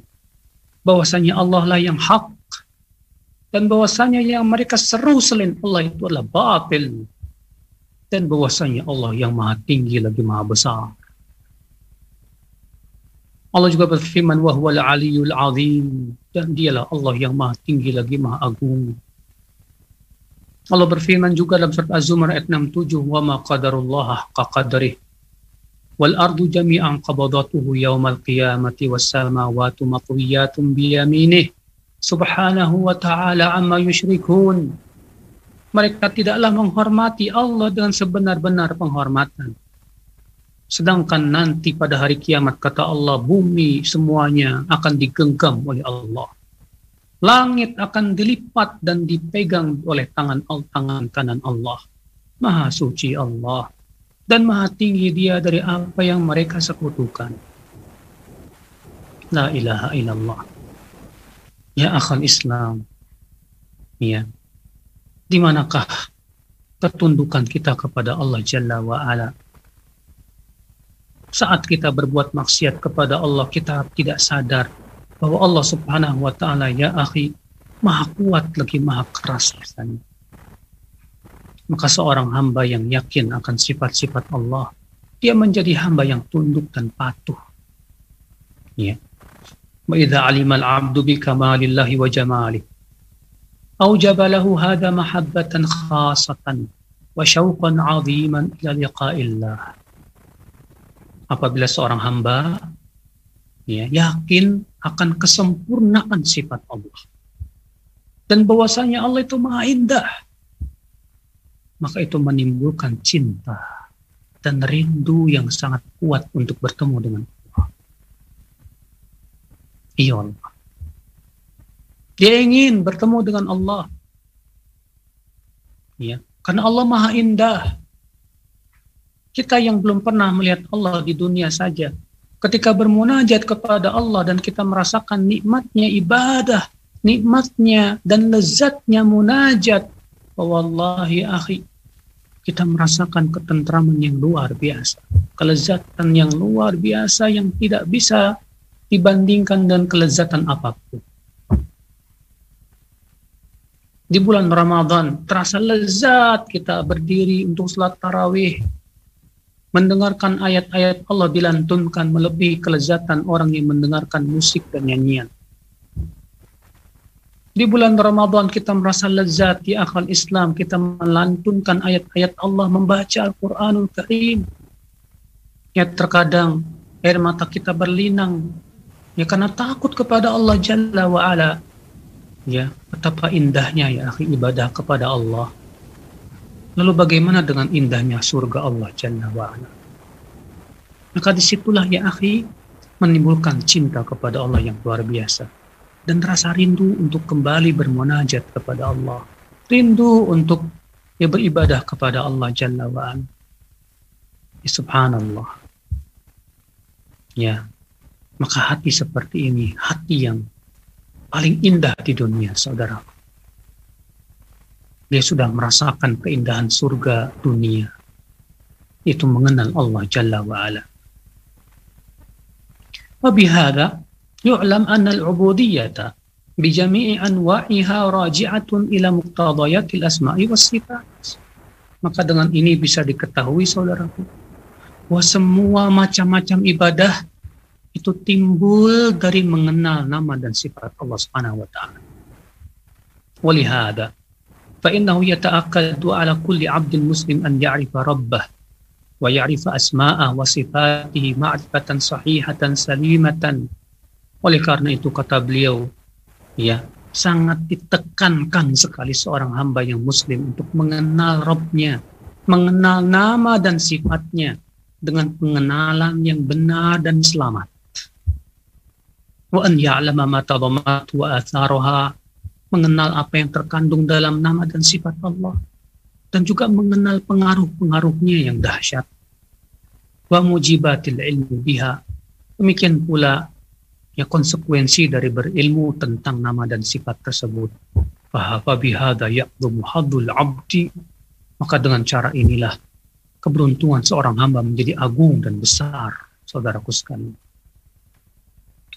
bahwasanya Allah lah yang hak dan bahwasanya yang mereka seru selain Allah itu adalah batil dan bahwasanya Allah yang maha tinggi lagi maha besar. Allah juga berfirman wa huwal aliyul azim dan dialah Allah yang maha tinggi lagi maha agung. Allah berfirman juga dalam surat Az-Zumar ayat 67 wa ma qadarullah haqqa qadrih wal ardu jami'an qabadatuhu yaumal qiyamati was samawati matwiyatun bi yaminih subhanahu wa ta'ala amma yusyrikun mereka tidaklah menghormati Allah dengan sebenar-benar penghormatan. Sedangkan nanti pada hari kiamat kata Allah bumi semuanya akan digenggam oleh Allah. Langit akan dilipat dan dipegang oleh tangan tangan kanan Allah. Maha suci Allah dan maha tinggi dia dari apa yang mereka sekutukan. La ilaha illallah. Ya akhal Islam. Ya, di manakah ketundukan kita kepada Allah Jalla wa Ala? Saat kita berbuat maksiat kepada Allah, kita tidak sadar bahwa Allah Subhanahu wa taala ya akhi maha kuat lagi maha keras rasanya. Maka seorang hamba yang yakin akan sifat-sifat Allah, dia menjadi hamba yang tunduk dan patuh. Ya wa idza alima al-'abdu bi kamalillahi wa jamalihi awjaba lahu hadha mahabbatan khasatan wa syauqan apabila seorang hamba ya, yakin akan kesempurnaan sifat Allah. Dan bahwasanya Allah itu maha indah maka itu menimbulkan cinta dan rindu yang sangat kuat untuk bertemu dengan Iya. Dia ingin bertemu dengan Allah. Ya, karena Allah Maha Indah. Kita yang belum pernah melihat Allah di dunia saja, ketika bermunajat kepada Allah dan kita merasakan nikmatnya ibadah, nikmatnya dan lezatnya munajat, wallahi akhi, kita merasakan ketentraman yang luar biasa, kelezatan yang luar biasa yang tidak bisa dibandingkan dengan kelezatan apa pun di bulan Ramadan terasa lezat kita berdiri untuk salat tarawih mendengarkan ayat-ayat Allah dilantunkan melebihi kelezatan orang yang mendengarkan musik dan nyanyian. Di bulan Ramadan kita merasa lezat di akal Islam, kita melantunkan ayat-ayat Allah, membaca Al-Quranul Karim. Ya terkadang air mata kita berlinang, ya karena takut kepada Allah Jalla wa'ala ya betapa indahnya ya akhi ibadah kepada Allah. Lalu bagaimana dengan indahnya surga Allah Jalla wa'ala maka di situlah ya akhi menimbulkan cinta kepada Allah yang luar biasa. Dan rasa rindu untuk kembali bermunajat kepada Allah. Rindu untuk ya beribadah kepada Allah Jalla wa'ala ya, subhanallah. Ya maka hati seperti ini hati yang paling indah di dunia, saudara. Dia sudah merasakan keindahan surga dunia. Itu mengenal Allah Jalla wa'ala. وبهذا يعلم أن العبودية بجميع أنواعها راجعة إلى مقتضيات الأسماء والصفات. Maka dengan ini bisa diketahui saudaraku bahwa semua macam-macam ibadah itu timbul dari mengenal nama dan sifat Allah Subhanahu wa taala. Walihada fa innahu yata'akkadu ala kulli 'abdin muslim an ya'rifa rabbah wa ya'rifa asma'ah wa sifatihi ma'rifatan sahihatan salimatan. Oleh karena itu kata beliau, ya, sangat ditekankan sekali seorang hamba yang muslim untuk mengenal Robnya, mengenal nama dan sifatnya dengan pengenalan yang benar dan selamat. Ya'lama ma tadamat wa atharuha, mengenal apa yang terkandung dalam nama dan sifat Allah dan juga mengenal pengaruh-pengaruhnya yang dahsyat. Wa mujibatil ilmi biha. Demikian pula ya konsekuensi dari berilmu tentang nama dan sifat tersebut. Fahafa bihada yaqdumu haddul abdi. Maka dengan cara inilah keberuntungan seorang hamba menjadi agung dan besar, saudaraku sekalian.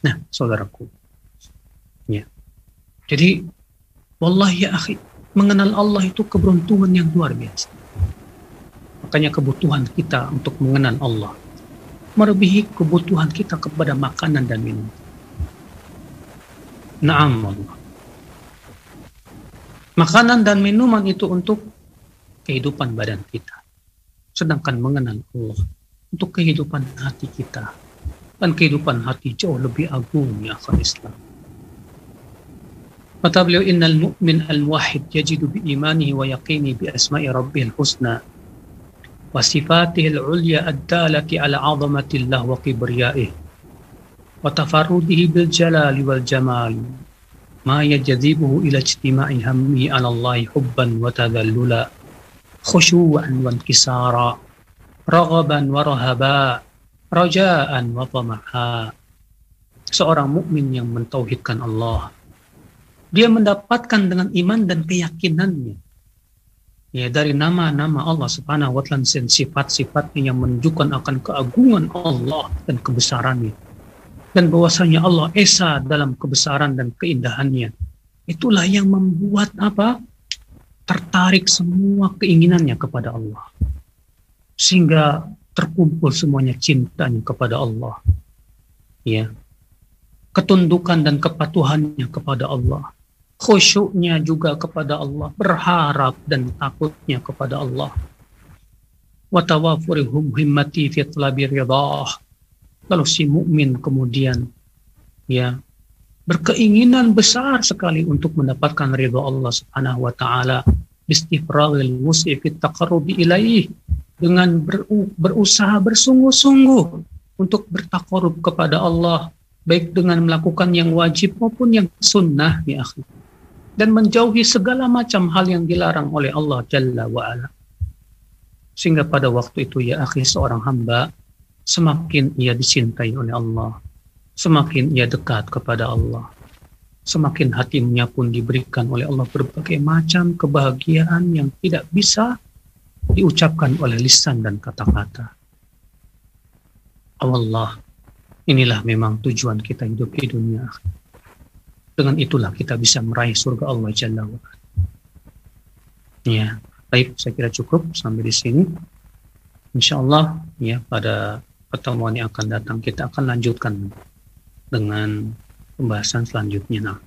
Nah, saudaraku. Ya. Jadi, wallahi ya akhi, mengenal Allah itu keberuntungan yang luar biasa. Makanya kebutuhan kita untuk mengenal Allah melebihi kebutuhan kita kepada makanan dan minum. Naam Allah. Makanan dan minuman itu untuk kehidupan badan kita. Sedangkan mengenal Allah untuk kehidupan hati kita. Dan kehidupan hati jauh lebih agung ya akhir Islam. Kata beliau, Innal mu'min al-muwahid yajidu bi imanihi wa yaqini bi asma'i rabbihil husna wa sifatihi al-ulya ad-dalati ala azamatillah wa kibriyaihi wa tafarrudihi bil jalali wal jamal ma yajzibuhu ila ijtima'i hammi ala Allah hubban wa tadallula khushu'an wa inkisara raghaban wa rahaba raja'an wa tamaha. Seorang mukmin yang mentauhidkan Allah. Dia mendapatkan dengan iman dan keyakinannya. Ya dari nama-nama Allah Subhanahu wa taala sifat-sifatnya yang menunjukkan akan keagungan Allah dan kebesarannya. Dan bahwasanya Allah esa dalam kebesaran dan keindahannya. Itulah yang membuat apa? Tertarik semua keinginannya kepada Allah. Sehingga terkumpul semuanya cintanya kepada Allah. Ya. Ketundukan dan kepatuhannya kepada Allah. Khusyuknya juga kepada Allah, berharap dan takutnya kepada Allah. Wa himmati fi talabi ridah. Lalu si mukmin kemudian ya berkeinginan besar sekali untuk mendapatkan ridha Allah Subhanahu wa taala bistifragil wus'i fi taqarrubi ilaih dengan berusaha bersungguh-sungguh untuk bertakarub kepada Allah baik dengan melakukan yang wajib maupun yang sunnah ya akhi. Dan menjauhi segala macam hal yang dilarang oleh Allah Jalla wa'ala. Sehingga pada waktu itu ya akhi seorang hamba semakin ia dicintai oleh Allah, semakin ia dekat kepada Allah, semakin hatinya pun diberikan oleh Allah berbagai macam kebahagiaan yang tidak bisa diucapkan oleh lisan dan kata-kata. Allah, inilah memang tujuan kita hidup di dunia. Dengan itulah kita bisa meraih surga Allah Jalla wa Ya, baik, saya kira cukup sampai di sini. Insya Allah, ya, pada pertemuan yang akan datang kita akan lanjutkan dengan pembahasan selanjutnya. Nah.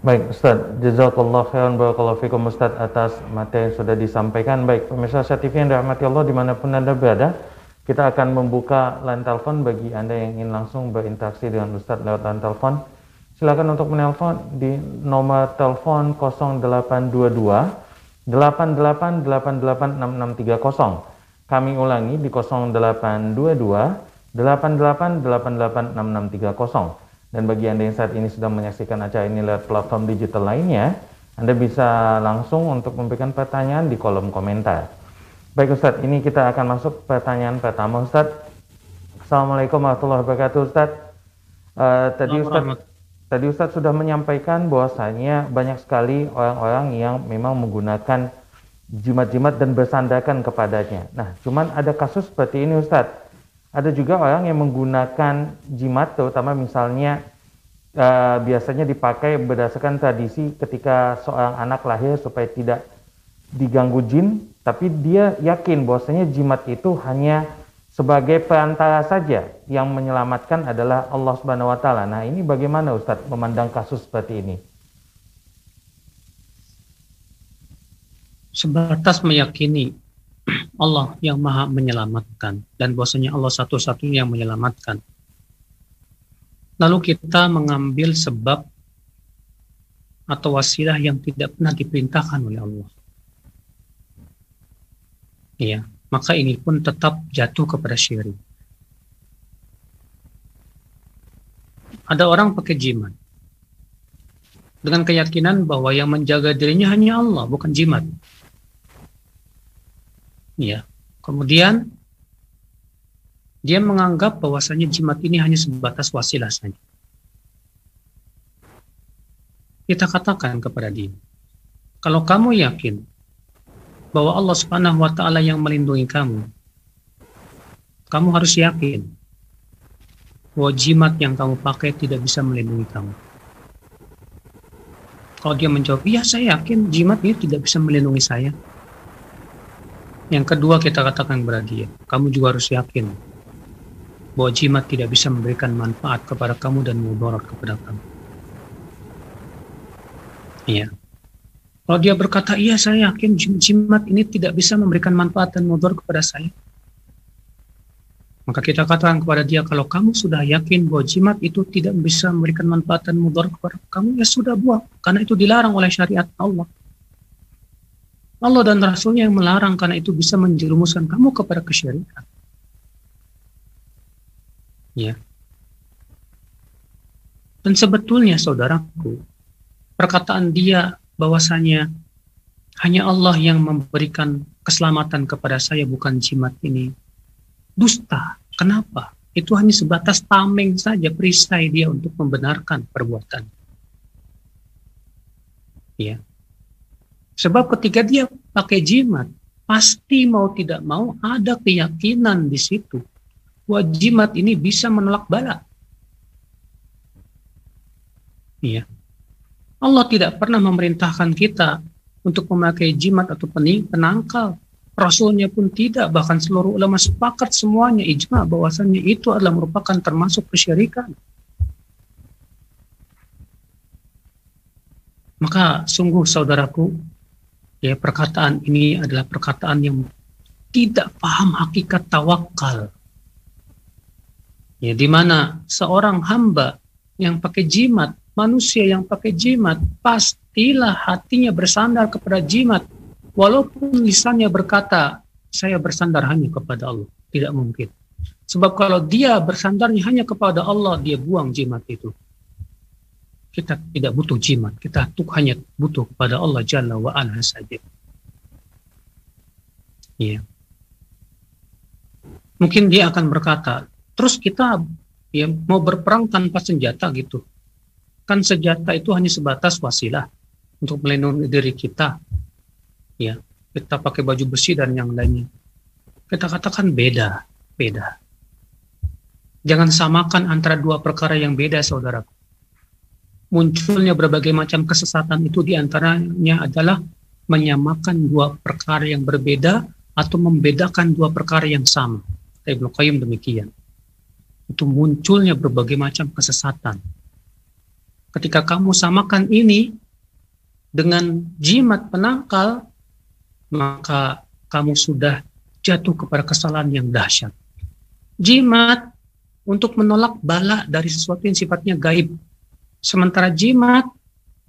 Baik Ustaz, jazakallah khairan barakallahu fikum Ustaz atas materi yang sudah disampaikan. Baik, pemirsa TV yang dirahmati Allah di mana pun Anda berada, kita akan membuka line telepon bagi Anda yang ingin langsung berinteraksi dengan Ustaz lewat line telepon Silakan untuk menelpon di nomor telepon 0822 88886630. Kami ulangi di 0822 88886630. Dan bagi Anda yang saat ini sedang menyaksikan acara ini lewat platform digital lainnya, Anda bisa langsung untuk memberikan pertanyaan di kolom komentar. Baik Ustadz, ini kita akan masuk pertanyaan pertama Ustadz. Assalamualaikum warahmatullahi wabarakatuh Ustadz. Uh, tadi Ustadz Tadi Ustadz sudah menyampaikan bahwasanya banyak sekali orang-orang yang memang menggunakan jimat-jimat dan bersandarkan kepadanya. Nah, cuman ada kasus seperti ini Ustadz. Ada juga orang yang menggunakan jimat, terutama misalnya uh, biasanya dipakai berdasarkan tradisi ketika seorang anak lahir supaya tidak diganggu jin, tapi dia yakin bahwasanya jimat itu hanya sebagai perantara saja yang menyelamatkan adalah Allah Subhanahu wa taala. Nah, ini bagaimana Ustadz memandang kasus seperti ini? Sebatas meyakini Allah yang maha menyelamatkan dan bahwasanya Allah satu-satunya yang menyelamatkan. Lalu kita mengambil sebab atau wasilah yang tidak pernah diperintahkan oleh Allah. Ya, maka ini pun tetap jatuh kepada syirik. Ada orang pakai jimat dengan keyakinan bahwa yang menjaga dirinya hanya Allah, bukan jimat. Ya. Kemudian dia menganggap bahwasanya jimat ini hanya sebatas wasilah saja. Kita katakan kepada dia, kalau kamu yakin bahwa Allah Subhanahu wa taala yang melindungi kamu, kamu harus yakin bahwa jimat yang kamu pakai tidak bisa melindungi kamu. Kalau dia menjawab, iya saya yakin jimat ini tidak bisa melindungi saya. Yang kedua kita katakan kepada dia, kamu juga harus yakin bahwa jimat tidak bisa memberikan manfaat kepada kamu dan mudarat kepada kamu. Iya. Kalau dia berkata, iya saya yakin jimat ini tidak bisa memberikan manfaat dan mudarat kepada saya. Maka kita katakan kepada dia, kalau kamu sudah yakin bahwa jimat itu tidak bisa memberikan manfaat dan mudarat kepada kamu, ya sudah buang. Karena itu dilarang oleh syariat Allah. Allah dan Rasulnya yang melarang karena itu bisa menjerumuskan kamu kepada kesyirikan. Ya. Dan sebetulnya saudaraku, perkataan dia bahwasanya hanya Allah yang memberikan keselamatan kepada saya bukan jimat ini dusta. Kenapa? Itu hanya sebatas tameng saja perisai dia untuk membenarkan perbuatan. Ya. Sebab ketika dia pakai jimat, pasti mau tidak mau ada keyakinan di situ bahwa jimat ini bisa menolak bala. Iya. Allah tidak pernah memerintahkan kita untuk memakai jimat atau pening, penangkal. Rasulnya pun tidak, bahkan seluruh ulama sepakat semuanya ijma bahwasannya itu adalah merupakan termasuk kesyirikan. Maka sungguh saudaraku, ya perkataan ini adalah perkataan yang tidak paham hakikat tawakal. Ya, di mana seorang hamba yang pakai jimat, manusia yang pakai jimat, pastilah hatinya bersandar kepada jimat, walaupun lisannya berkata, saya bersandar hanya kepada Allah. Tidak mungkin. Sebab kalau dia bersandarnya hanya kepada Allah, dia buang jimat itu. Kita tidak butuh jimat, kita tuh hanya butuh kepada Allah Jalla wa Ala saja. Iya. Mungkin dia akan berkata, terus kita ya mau berperang tanpa senjata gitu. Kan senjata itu hanya sebatas wasilah untuk melindungi diri kita. Ya, kita pakai baju besi dan yang lainnya. Kita katakan beda, beda. Jangan samakan antara dua perkara yang beda, saudaraku munculnya berbagai macam kesesatan itu di antaranya adalah menyamakan dua perkara yang berbeda atau membedakan dua perkara yang sama. Ibnu Qayyim demikian. Itu munculnya berbagai macam kesesatan. Ketika kamu samakan ini dengan jimat penangkal, maka kamu sudah jatuh kepada kesalahan yang dahsyat. Jimat untuk menolak bala dari sesuatu yang sifatnya gaib, Sementara jimat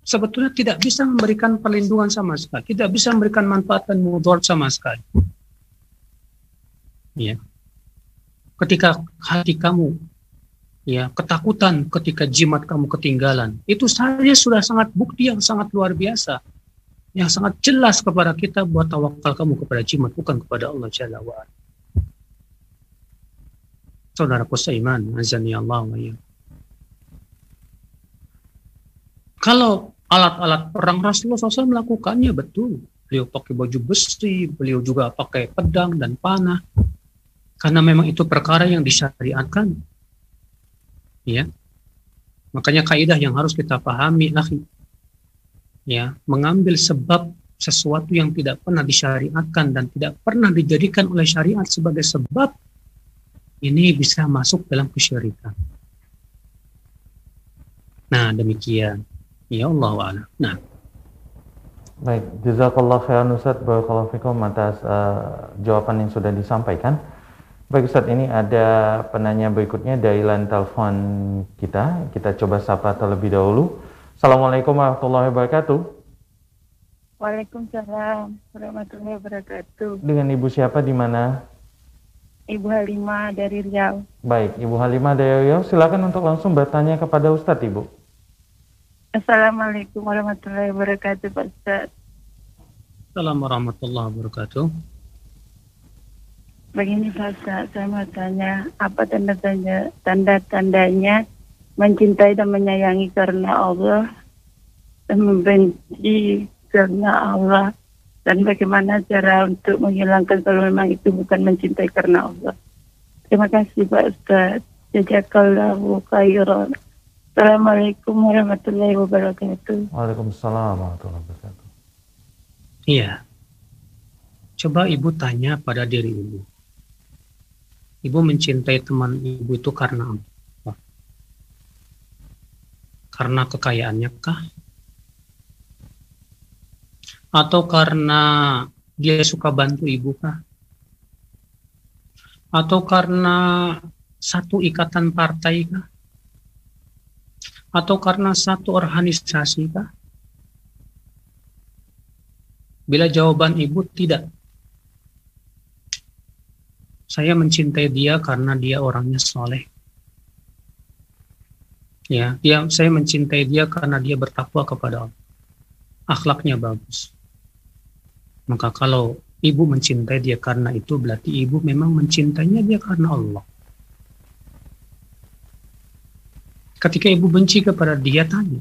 sebetulnya tidak bisa memberikan perlindungan sama sekali, tidak bisa memberikan manfaat dan mudarat sama sekali. Ya. Ketika hati kamu ya ketakutan ketika jimat kamu ketinggalan, itu saja sudah sangat bukti yang sangat luar biasa. Yang sangat jelas kepada kita buat tawakal kamu kepada jimat bukan kepada Allah Jalla wa Saudaraku seiman, azani Allah wa ya. Kalau alat-alat perang Rasulullah SAW melakukannya betul. Beliau pakai baju besi, beliau juga pakai pedang dan panah. Karena memang itu perkara yang disyariatkan. Ya. Makanya kaidah yang harus kita pahami, akhi. Ya, mengambil sebab sesuatu yang tidak pernah disyariatkan dan tidak pernah dijadikan oleh syariat sebagai sebab ini bisa masuk dalam kesyirikan. Nah, demikian. Ya Allah wa'ala. Nah, Baik, jazakallah khairan Ustaz barakallahu fikum atas uh, jawaban yang sudah disampaikan. Baik Ustaz, ini ada penanya berikutnya dari line telepon kita. Kita coba sapa terlebih dahulu. Assalamualaikum warahmatullahi wabarakatuh. Waalaikumsalam warahmatullahi wabarakatuh. Dengan Ibu siapa di mana? Ibu Halimah dari Riau. Baik, Ibu Halimah dari Riau, silakan untuk langsung bertanya kepada Ustadz, Ibu. Assalamualaikum warahmatullahi wabarakatuh, Pak Ustaz. Assalamualaikum warahmatullahi wabarakatuh. Begini Pak Ustaz, saya mau tanya, apa tanda-tanda tanda-tandanya mencintai dan menyayangi karena Allah dan membenci karena Allah dan bagaimana cara untuk menghilangkan kalau memang itu bukan mencintai karena Allah. Terima kasih Pak Ustaz. Jazakallahu khairan. Assalamualaikum warahmatullahi wabarakatuh. Waalaikumsalam warahmatullahi wabarakatuh. Iya. Coba ibu tanya pada diri ibu. Ibu mencintai teman ibu itu karena apa? Karena kekayaannya kah? Atau karena dia suka bantu ibu kah? Atau karena satu ikatan partai kah? Atau karena satu organisasi kah? Bila jawaban ibu tidak, saya mencintai dia karena dia orangnya soleh. Ya, dia saya mencintai dia karena dia bertakwa kepada Allah. Akhlaknya bagus. Maka kalau ibu mencintai dia karena itu berarti ibu memang mencintainya dia karena Allah. Ketika ibu benci kepada dia tanya,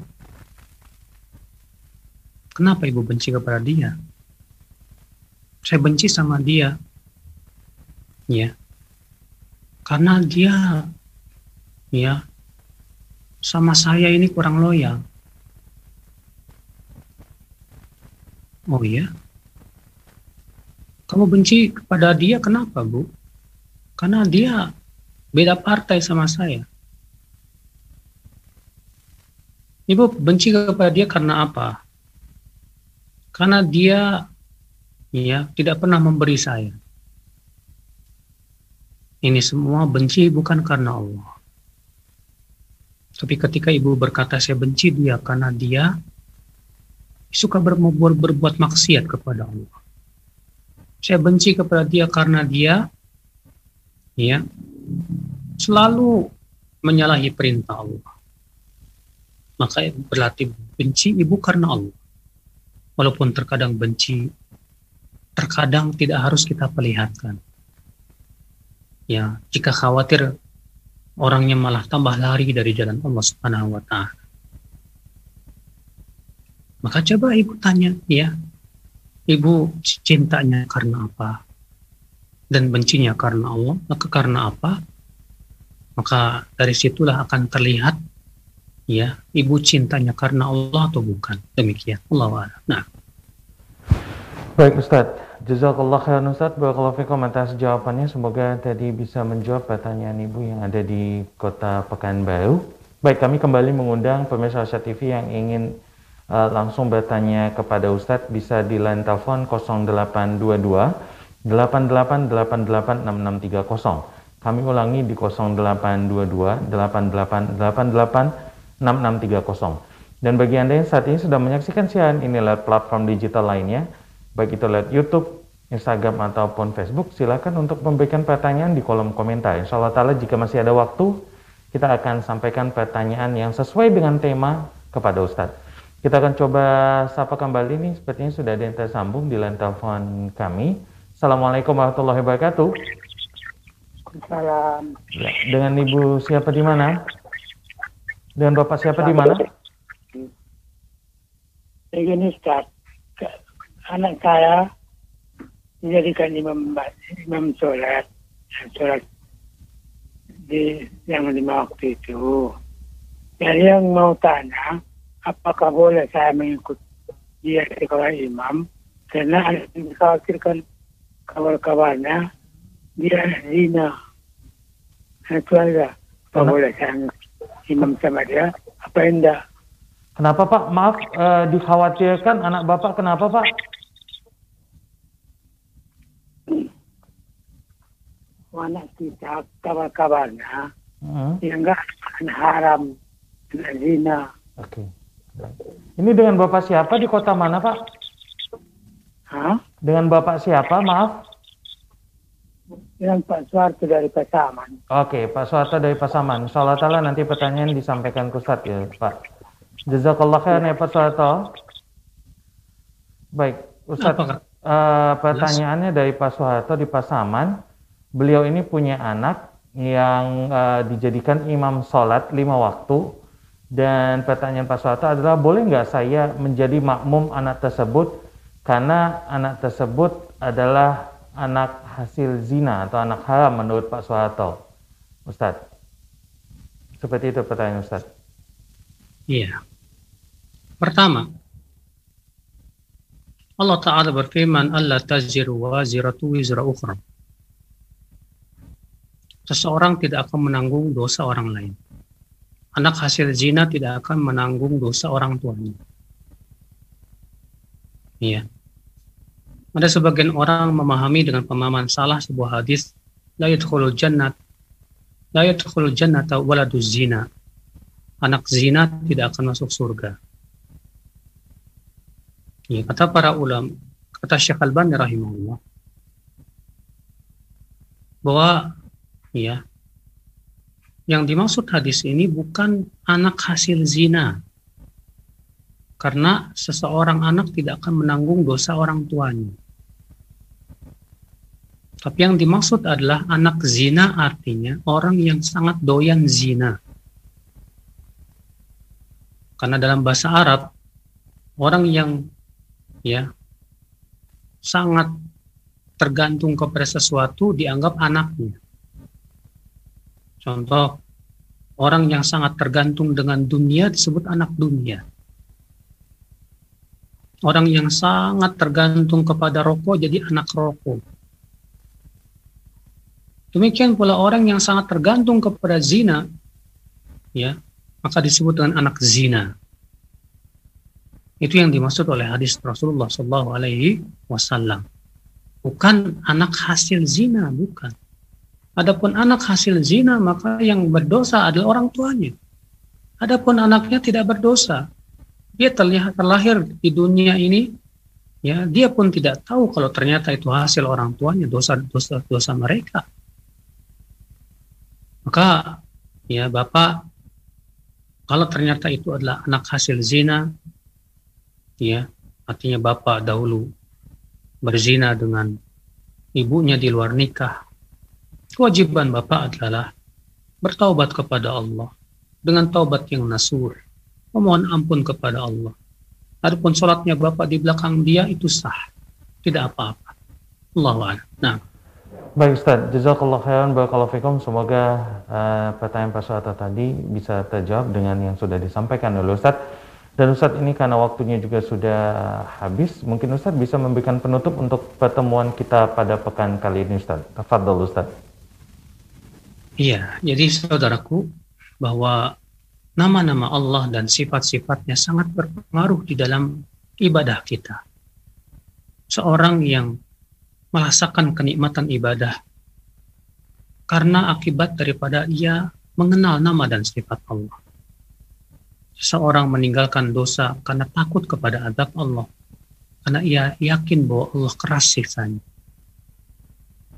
kenapa ibu benci kepada dia? Saya benci sama dia, ya, karena dia, ya, sama saya ini kurang loyal. Oh iya, kamu benci kepada dia kenapa bu? Karena dia beda partai sama saya. Ibu benci kepada dia karena apa? Karena dia ya tidak pernah memberi saya. Ini semua benci bukan karena Allah. Tapi ketika ibu berkata saya benci dia karena dia suka ber ber berbuat maksiat kepada Allah. Saya benci kepada dia karena dia ya selalu menyalahi perintah Allah. Maka berarti benci ibu karena Allah. Walaupun terkadang benci, terkadang tidak harus kita perlihatkan. Ya, jika khawatir orangnya malah tambah lari dari jalan Allah Subhanahu wa taala. Maka coba ibu tanya, ya, ibu cintanya karena apa? Dan bencinya karena Allah, maka karena apa? Maka dari situlah akan terlihat ya, ibu cintanya karena Allah atau bukan. Demikian. Allah Nah. Baik Ustadz, Jazakallah khairan Ustaz, Barakallahu fikum atas jawabannya. Semoga tadi bisa menjawab pertanyaan Ibu yang ada di kota Pekanbaru. Baik, kami kembali mengundang pemirsa Asia TV yang ingin uh, langsung bertanya kepada Ustadz bisa di line telepon 0822 88886630. Kami ulangi di 0822 88886630. Dan bagi Anda yang saat ini sudah menyaksikan siaran ini lewat platform digital lainnya, baik itu lewat YouTube, Instagram ataupun Facebook, silakan untuk memberikan pertanyaan di kolom komentar. Insya Allah ta'ala jika masih ada waktu, kita akan sampaikan pertanyaan yang sesuai dengan tema kepada Ustadz. Kita akan coba sapa kembali nih, sepertinya sudah ada yang tersambung di line telepon kami. Assalamualaikum warahmatullahi wabarakatuh. Salam. Dengan Ibu siapa di mana? Dengan Bapak siapa di mana? Begini Ustaz, anak saya dijadikan imam imam sholat sholat di yang lima waktu itu. Jadi yang mau tanya, apakah boleh saya mengikut dia sekolah imam? Karena ada yang dikhawatirkan kawan-kawannya dia zina. Itu aja. Apa boleh saya imam sama dia? Apa enggak? Kenapa Pak? Maaf, eh, dikhawatirkan anak Bapak kenapa Pak? anak kita kabar-kabarnya Hmm, yang enggak haram zina Oke. Ini dengan Bapak siapa di kota mana Pak? Hah? Dengan Bapak siapa? Maaf. Yang Pak Suharto dari Pasaman. Oke, Pak Suharto dari Pasaman. Insyaallah taala nanti pertanyaan disampaikan ke Ustadz ya, Pak. Jazakallah khairan ya Pak Suharto. Baik, Ustadz. Apakah? eh, pertanyaannya dari Pak Suharto di Pasaman. Beliau ini punya anak yang eh, dijadikan imam sholat lima waktu. Dan pertanyaan Pak Suharto adalah boleh nggak saya menjadi makmum anak tersebut karena anak tersebut adalah anak hasil zina atau anak haram menurut Pak Soeharto. Ustadz. Seperti itu pertanyaan Ustadz. Iya. Pertama, Allah Ta'ala berfirman, Allah taziru waziratu wizra ukhra. Seseorang tidak akan menanggung dosa orang lain. Anak hasil zina tidak akan menanggung dosa orang tuanya. Iya. Ada sebagian orang memahami dengan pemahaman salah sebuah hadis, la yadkhulul jannat la yadkhulul jannata waladuz zina. Anak zina tidak akan masuk surga. Ya, kata para ulama, kata Syekh Al-Bani rahimahullah, bahwa ya yang dimaksud hadis ini bukan anak hasil zina. Karena seseorang anak tidak akan menanggung dosa orang tuanya. Tapi yang dimaksud adalah anak zina artinya orang yang sangat doyan zina. Karena dalam bahasa Arab, orang yang ya sangat tergantung kepada sesuatu dianggap anaknya. Contoh, orang yang sangat tergantung dengan dunia disebut anak dunia. Orang yang sangat tergantung kepada rokok jadi anak rokok. Demikian pula orang yang sangat tergantung kepada zina, ya, maka disebut dengan anak zina. Itu yang dimaksud oleh hadis Rasulullah Shallallahu Alaihi Wasallam. Bukan anak hasil zina, bukan. Adapun anak hasil zina, maka yang berdosa adalah orang tuanya. Adapun anaknya tidak berdosa. Dia terlihat terlahir di dunia ini, ya dia pun tidak tahu kalau ternyata itu hasil orang tuanya, dosa-dosa dosa mereka. Maka ya Bapak kalau ternyata itu adalah anak hasil zina, ya artinya Bapak dahulu berzina dengan ibunya di luar nikah, kewajiban Bapak adalah bertaubat kepada Allah dengan taubat yang nasuh, memohon ampun kepada Allah. Adapun sholatnya Bapak di belakang dia itu sah, tidak apa-apa. Allah Nah, Baik Ustaz, jazakallah khairan barakallahu fikum. Semoga uh, pertanyaan Pak Suharto tadi bisa terjawab dengan yang sudah disampaikan oleh Ustaz. Dan Ustaz ini karena waktunya juga sudah habis, mungkin Ustaz bisa memberikan penutup untuk pertemuan kita pada pekan kali ini Ustaz. Tafadhol Ustaz. Iya, jadi saudaraku bahwa nama-nama Allah dan sifat-sifatnya sangat berpengaruh di dalam ibadah kita. Seorang yang merasakan kenikmatan ibadah karena akibat daripada ia mengenal nama dan sifat Allah. Seseorang meninggalkan dosa karena takut kepada adab Allah, karena ia yakin bahwa Allah keras siksanya.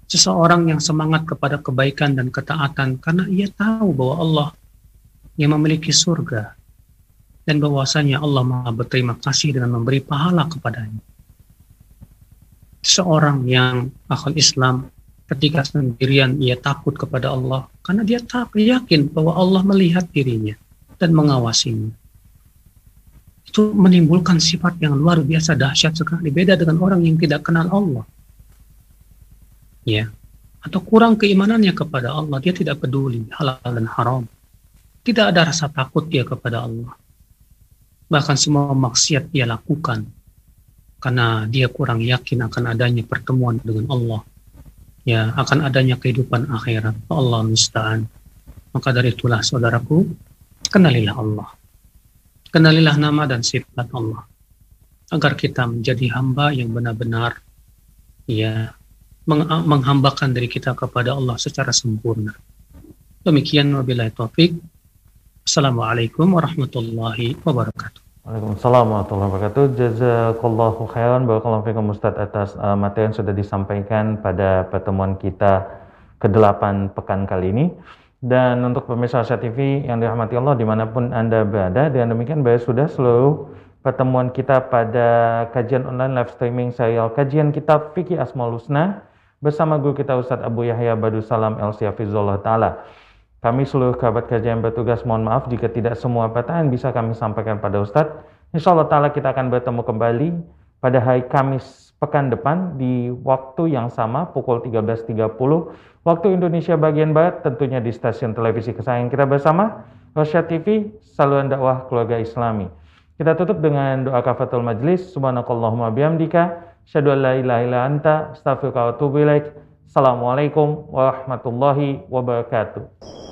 Seseorang yang semangat kepada kebaikan dan ketaatan karena ia tahu bahwa Allah yang memiliki surga dan bahwasanya Allah Maha berterima kasih dengan memberi pahala kepadanya seorang yang akal Islam ketika sendirian ia takut kepada Allah karena dia tak yakin bahwa Allah melihat dirinya dan mengawasinya. Itu menimbulkan sifat yang luar biasa dahsyat sekali beda dengan orang yang tidak kenal Allah. Ya. Atau kurang keimanannya kepada Allah, dia tidak peduli halal dan haram. Tidak ada rasa takut dia kepada Allah. Bahkan semua maksiat dia lakukan karena dia kurang yakin akan adanya pertemuan dengan Allah ya akan adanya kehidupan akhirat Allah musta'an maka dari itulah saudaraku kenalilah Allah Kenalilah nama dan sifat Allah agar kita menjadi hamba yang benar-benar ya meng menghambakan diri kita kepada Allah secara sempurna. Demikian wabillahi taufik. Assalamualaikum warahmatullahi wabarakatuh. Waalaikumsalam warahmatullahi wabarakatuh. Jazakallahu khairan barakallahu fikum Ustaz atas uh, materi yang sudah disampaikan pada pertemuan kita ke-8 pekan kali ini. Dan untuk pemirsa Asia TV yang dirahmati Allah di mana pun Anda berada, dengan demikian baik sudah seluruh pertemuan kita pada kajian online live streaming serial kajian kitab Fikih Asmaul Husna bersama guru kita Ustadz Abu Yahya Badu Salam El Syafizullah Ta'ala. Kami seluruh kerabat kajian bertugas mohon maaf jika tidak semua pertanyaan bisa kami sampaikan pada Ustadz. Insya Allah Ta'ala kita akan bertemu kembali pada hari Kamis pekan depan di waktu yang sama pukul 13.30 waktu Indonesia bagian Barat tentunya di stasiun televisi kesayangan kita bersama Rosya TV, saluran dakwah keluarga Islami. Kita tutup dengan doa kafatul majlis. Subhanakallahumma bihamdika. Asyhadu an la ilaha illa anta ilaik. Assalamualaikum warahmatullahi wabarakatuh.